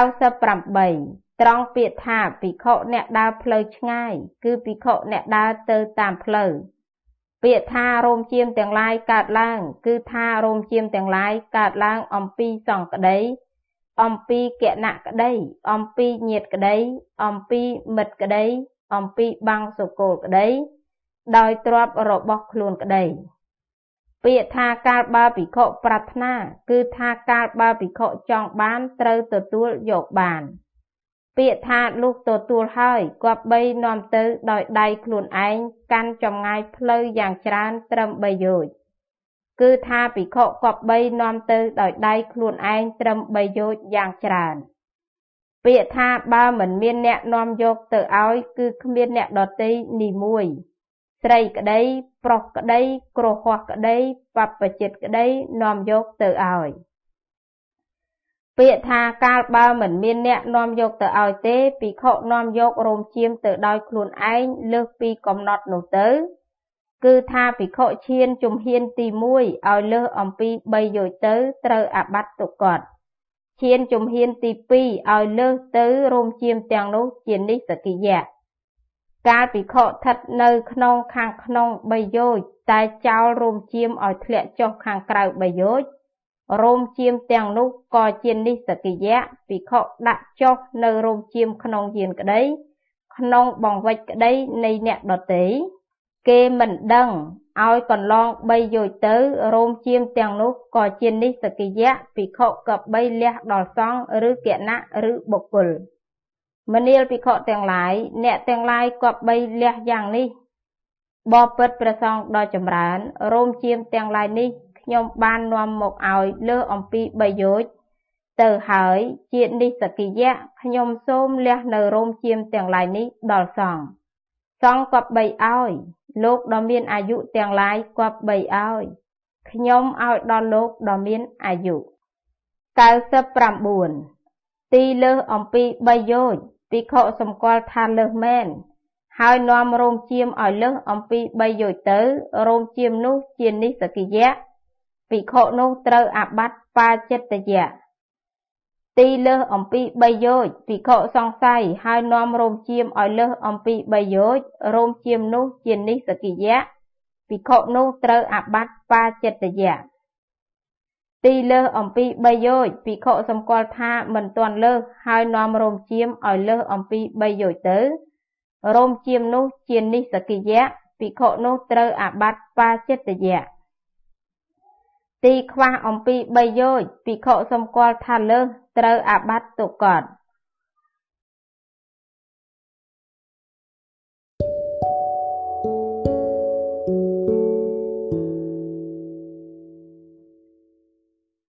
98ត្រង់ពាក្យថាភិក្ខុអ្នកដើរផ្លូវឆ្ងាយ គឺភិក្ខុអ្នកដើរទៅតាមផ្លូវពាក្យថារោមជាមទាំងឡាយកើតឡើង គឺថារោមជាមទាំងឡាយកើតឡើងអំពីសង្កដី អំពីគណៈក្តីអំពីញាតក្តីអំពីមិត្តក្តីអំពីបាំងសុគលក្តីដោយទ្របរបស់ខ្លួនក្តីពាក្យថាកាលបើភិក្ខុប្រាថ្នាគឺថាកាលបើភិក្ខុចង់បានត្រូវទទួលយកបាន ពាក្យថាលុះទទួលហើយគប្បីនាំទៅដោយដៃខ្លួនឯងកាន់ចម្ងាយផ្លូវយ៉ាងច្រើនត្រឹម3យោជន៍ គឺថាភិក្ខុគប្បីនាំទៅដោយដៃខ្លួនឯងត្រឹម3យោជន៍យ៉ាងច្រើន ពាក្យថាបើមិនមានអ្នកនាំយកទៅឲ្យ គឺគ្មានអ្នកដតីនីមួយស្រីក្តីប្រុសក្តីគ្រោះហោះក្តីបព្វជិតក្តីនាំយកទៅឲ្យពាក្យថាកាលបើមិនមានអ្នកនាំយកទៅឲ្យទេភិក្ខុនាំយករោមជាមទៅដោយខ្លួនឯងលើសពីកំណត់នោះទៅ គឺថាភិក្ខុឈានជំហានទី1ឲ្យលើសអំពី3យោជទៅត្រូវអាបត្តិទុកតឈានជំហានទី2ឲ្យលើសទៅរោមជាមទាំងនោះជានិសកិយៈកាលភិក្ខុស្ថិតនៅក្នុងខាងក្នុង3យោជតែចោលរោមជាមឲ្យធ្លាក់ចុះខាងក្រៅ3យោជរោមជាមទាំងនោះក៏ជានិសកិយៈភិក្ខុដាក់ចុះនៅរោមជាមក្នុងយានក្តី ក្នុងបង្វិចក្តីនៃអ្នកដតី គេមិនដឹងឲ្យកន្លង3យោជទៅរោមជាមទាំងនោះក៏ជានិសកិយៈភិក្ខុក៏បីលះដល់សង្ឃឬគណៈឬបុគ្គលមនាលភិក្ខុទាំងឡាយអ្នកទាំងឡាយក៏បីលះយ៉ាងនេះបបិទ្ធព្រះសង្ឃដ៏ចម្រើនរោមជាមទាំងឡាយនេះខ្ញុំបាននាំមកឲ្យលើសអំពី3យោជន៍ទៅហើយជានិសកិយៈខ្ញុំសូមលះនៅរោមជាមទាំងឡាយនេះដល់សង្ឃសង្ឃគប្បីឲ្យ លោកដ៏មានអាយុទាំងឡាយគប្បីឲ្យខ្ញុំឲ្យដល់លោកដ៏មានអាយុ99ទីលើសអំពី3យោជន៍ភិក្ខុសម្គាល់ថាលើសមែនហើយនាំរោមជាមឲ្យលើសអំពី3យោជន៍ទៅរោមជាមនោះជានិសកិយៈភិក្ខុនោះត្រូវអាបត្តិបាចិត្តយៈ ទីលើសអំពី3យោជន៍ភិក្ខុសង្ស័យហើយនាំរោមជាមឲ្យលើសអំពី3យោជន៍រោមជាមនោះជានិសកិយៈភិក្ខុនោះត្រូវអាបត្តិបាចិត្តយៈទីលើសអំពី3យោជន៍ភិក្ខុសម្គាល់ថាមិនទាន់លើសហើយនាំរោមជាមឲ្យលើសអំពី3យោជន៍ទៅរោមជាមនោះជានិសកិយៈភិក្ខុនោះត្រូវអាបត្តិបាចិត្តយៈទីខ្វះអំពី3យោជន៍ភិក្ខុសម្គាល់ថាលើស ត្រូវអាបត្តិទុកត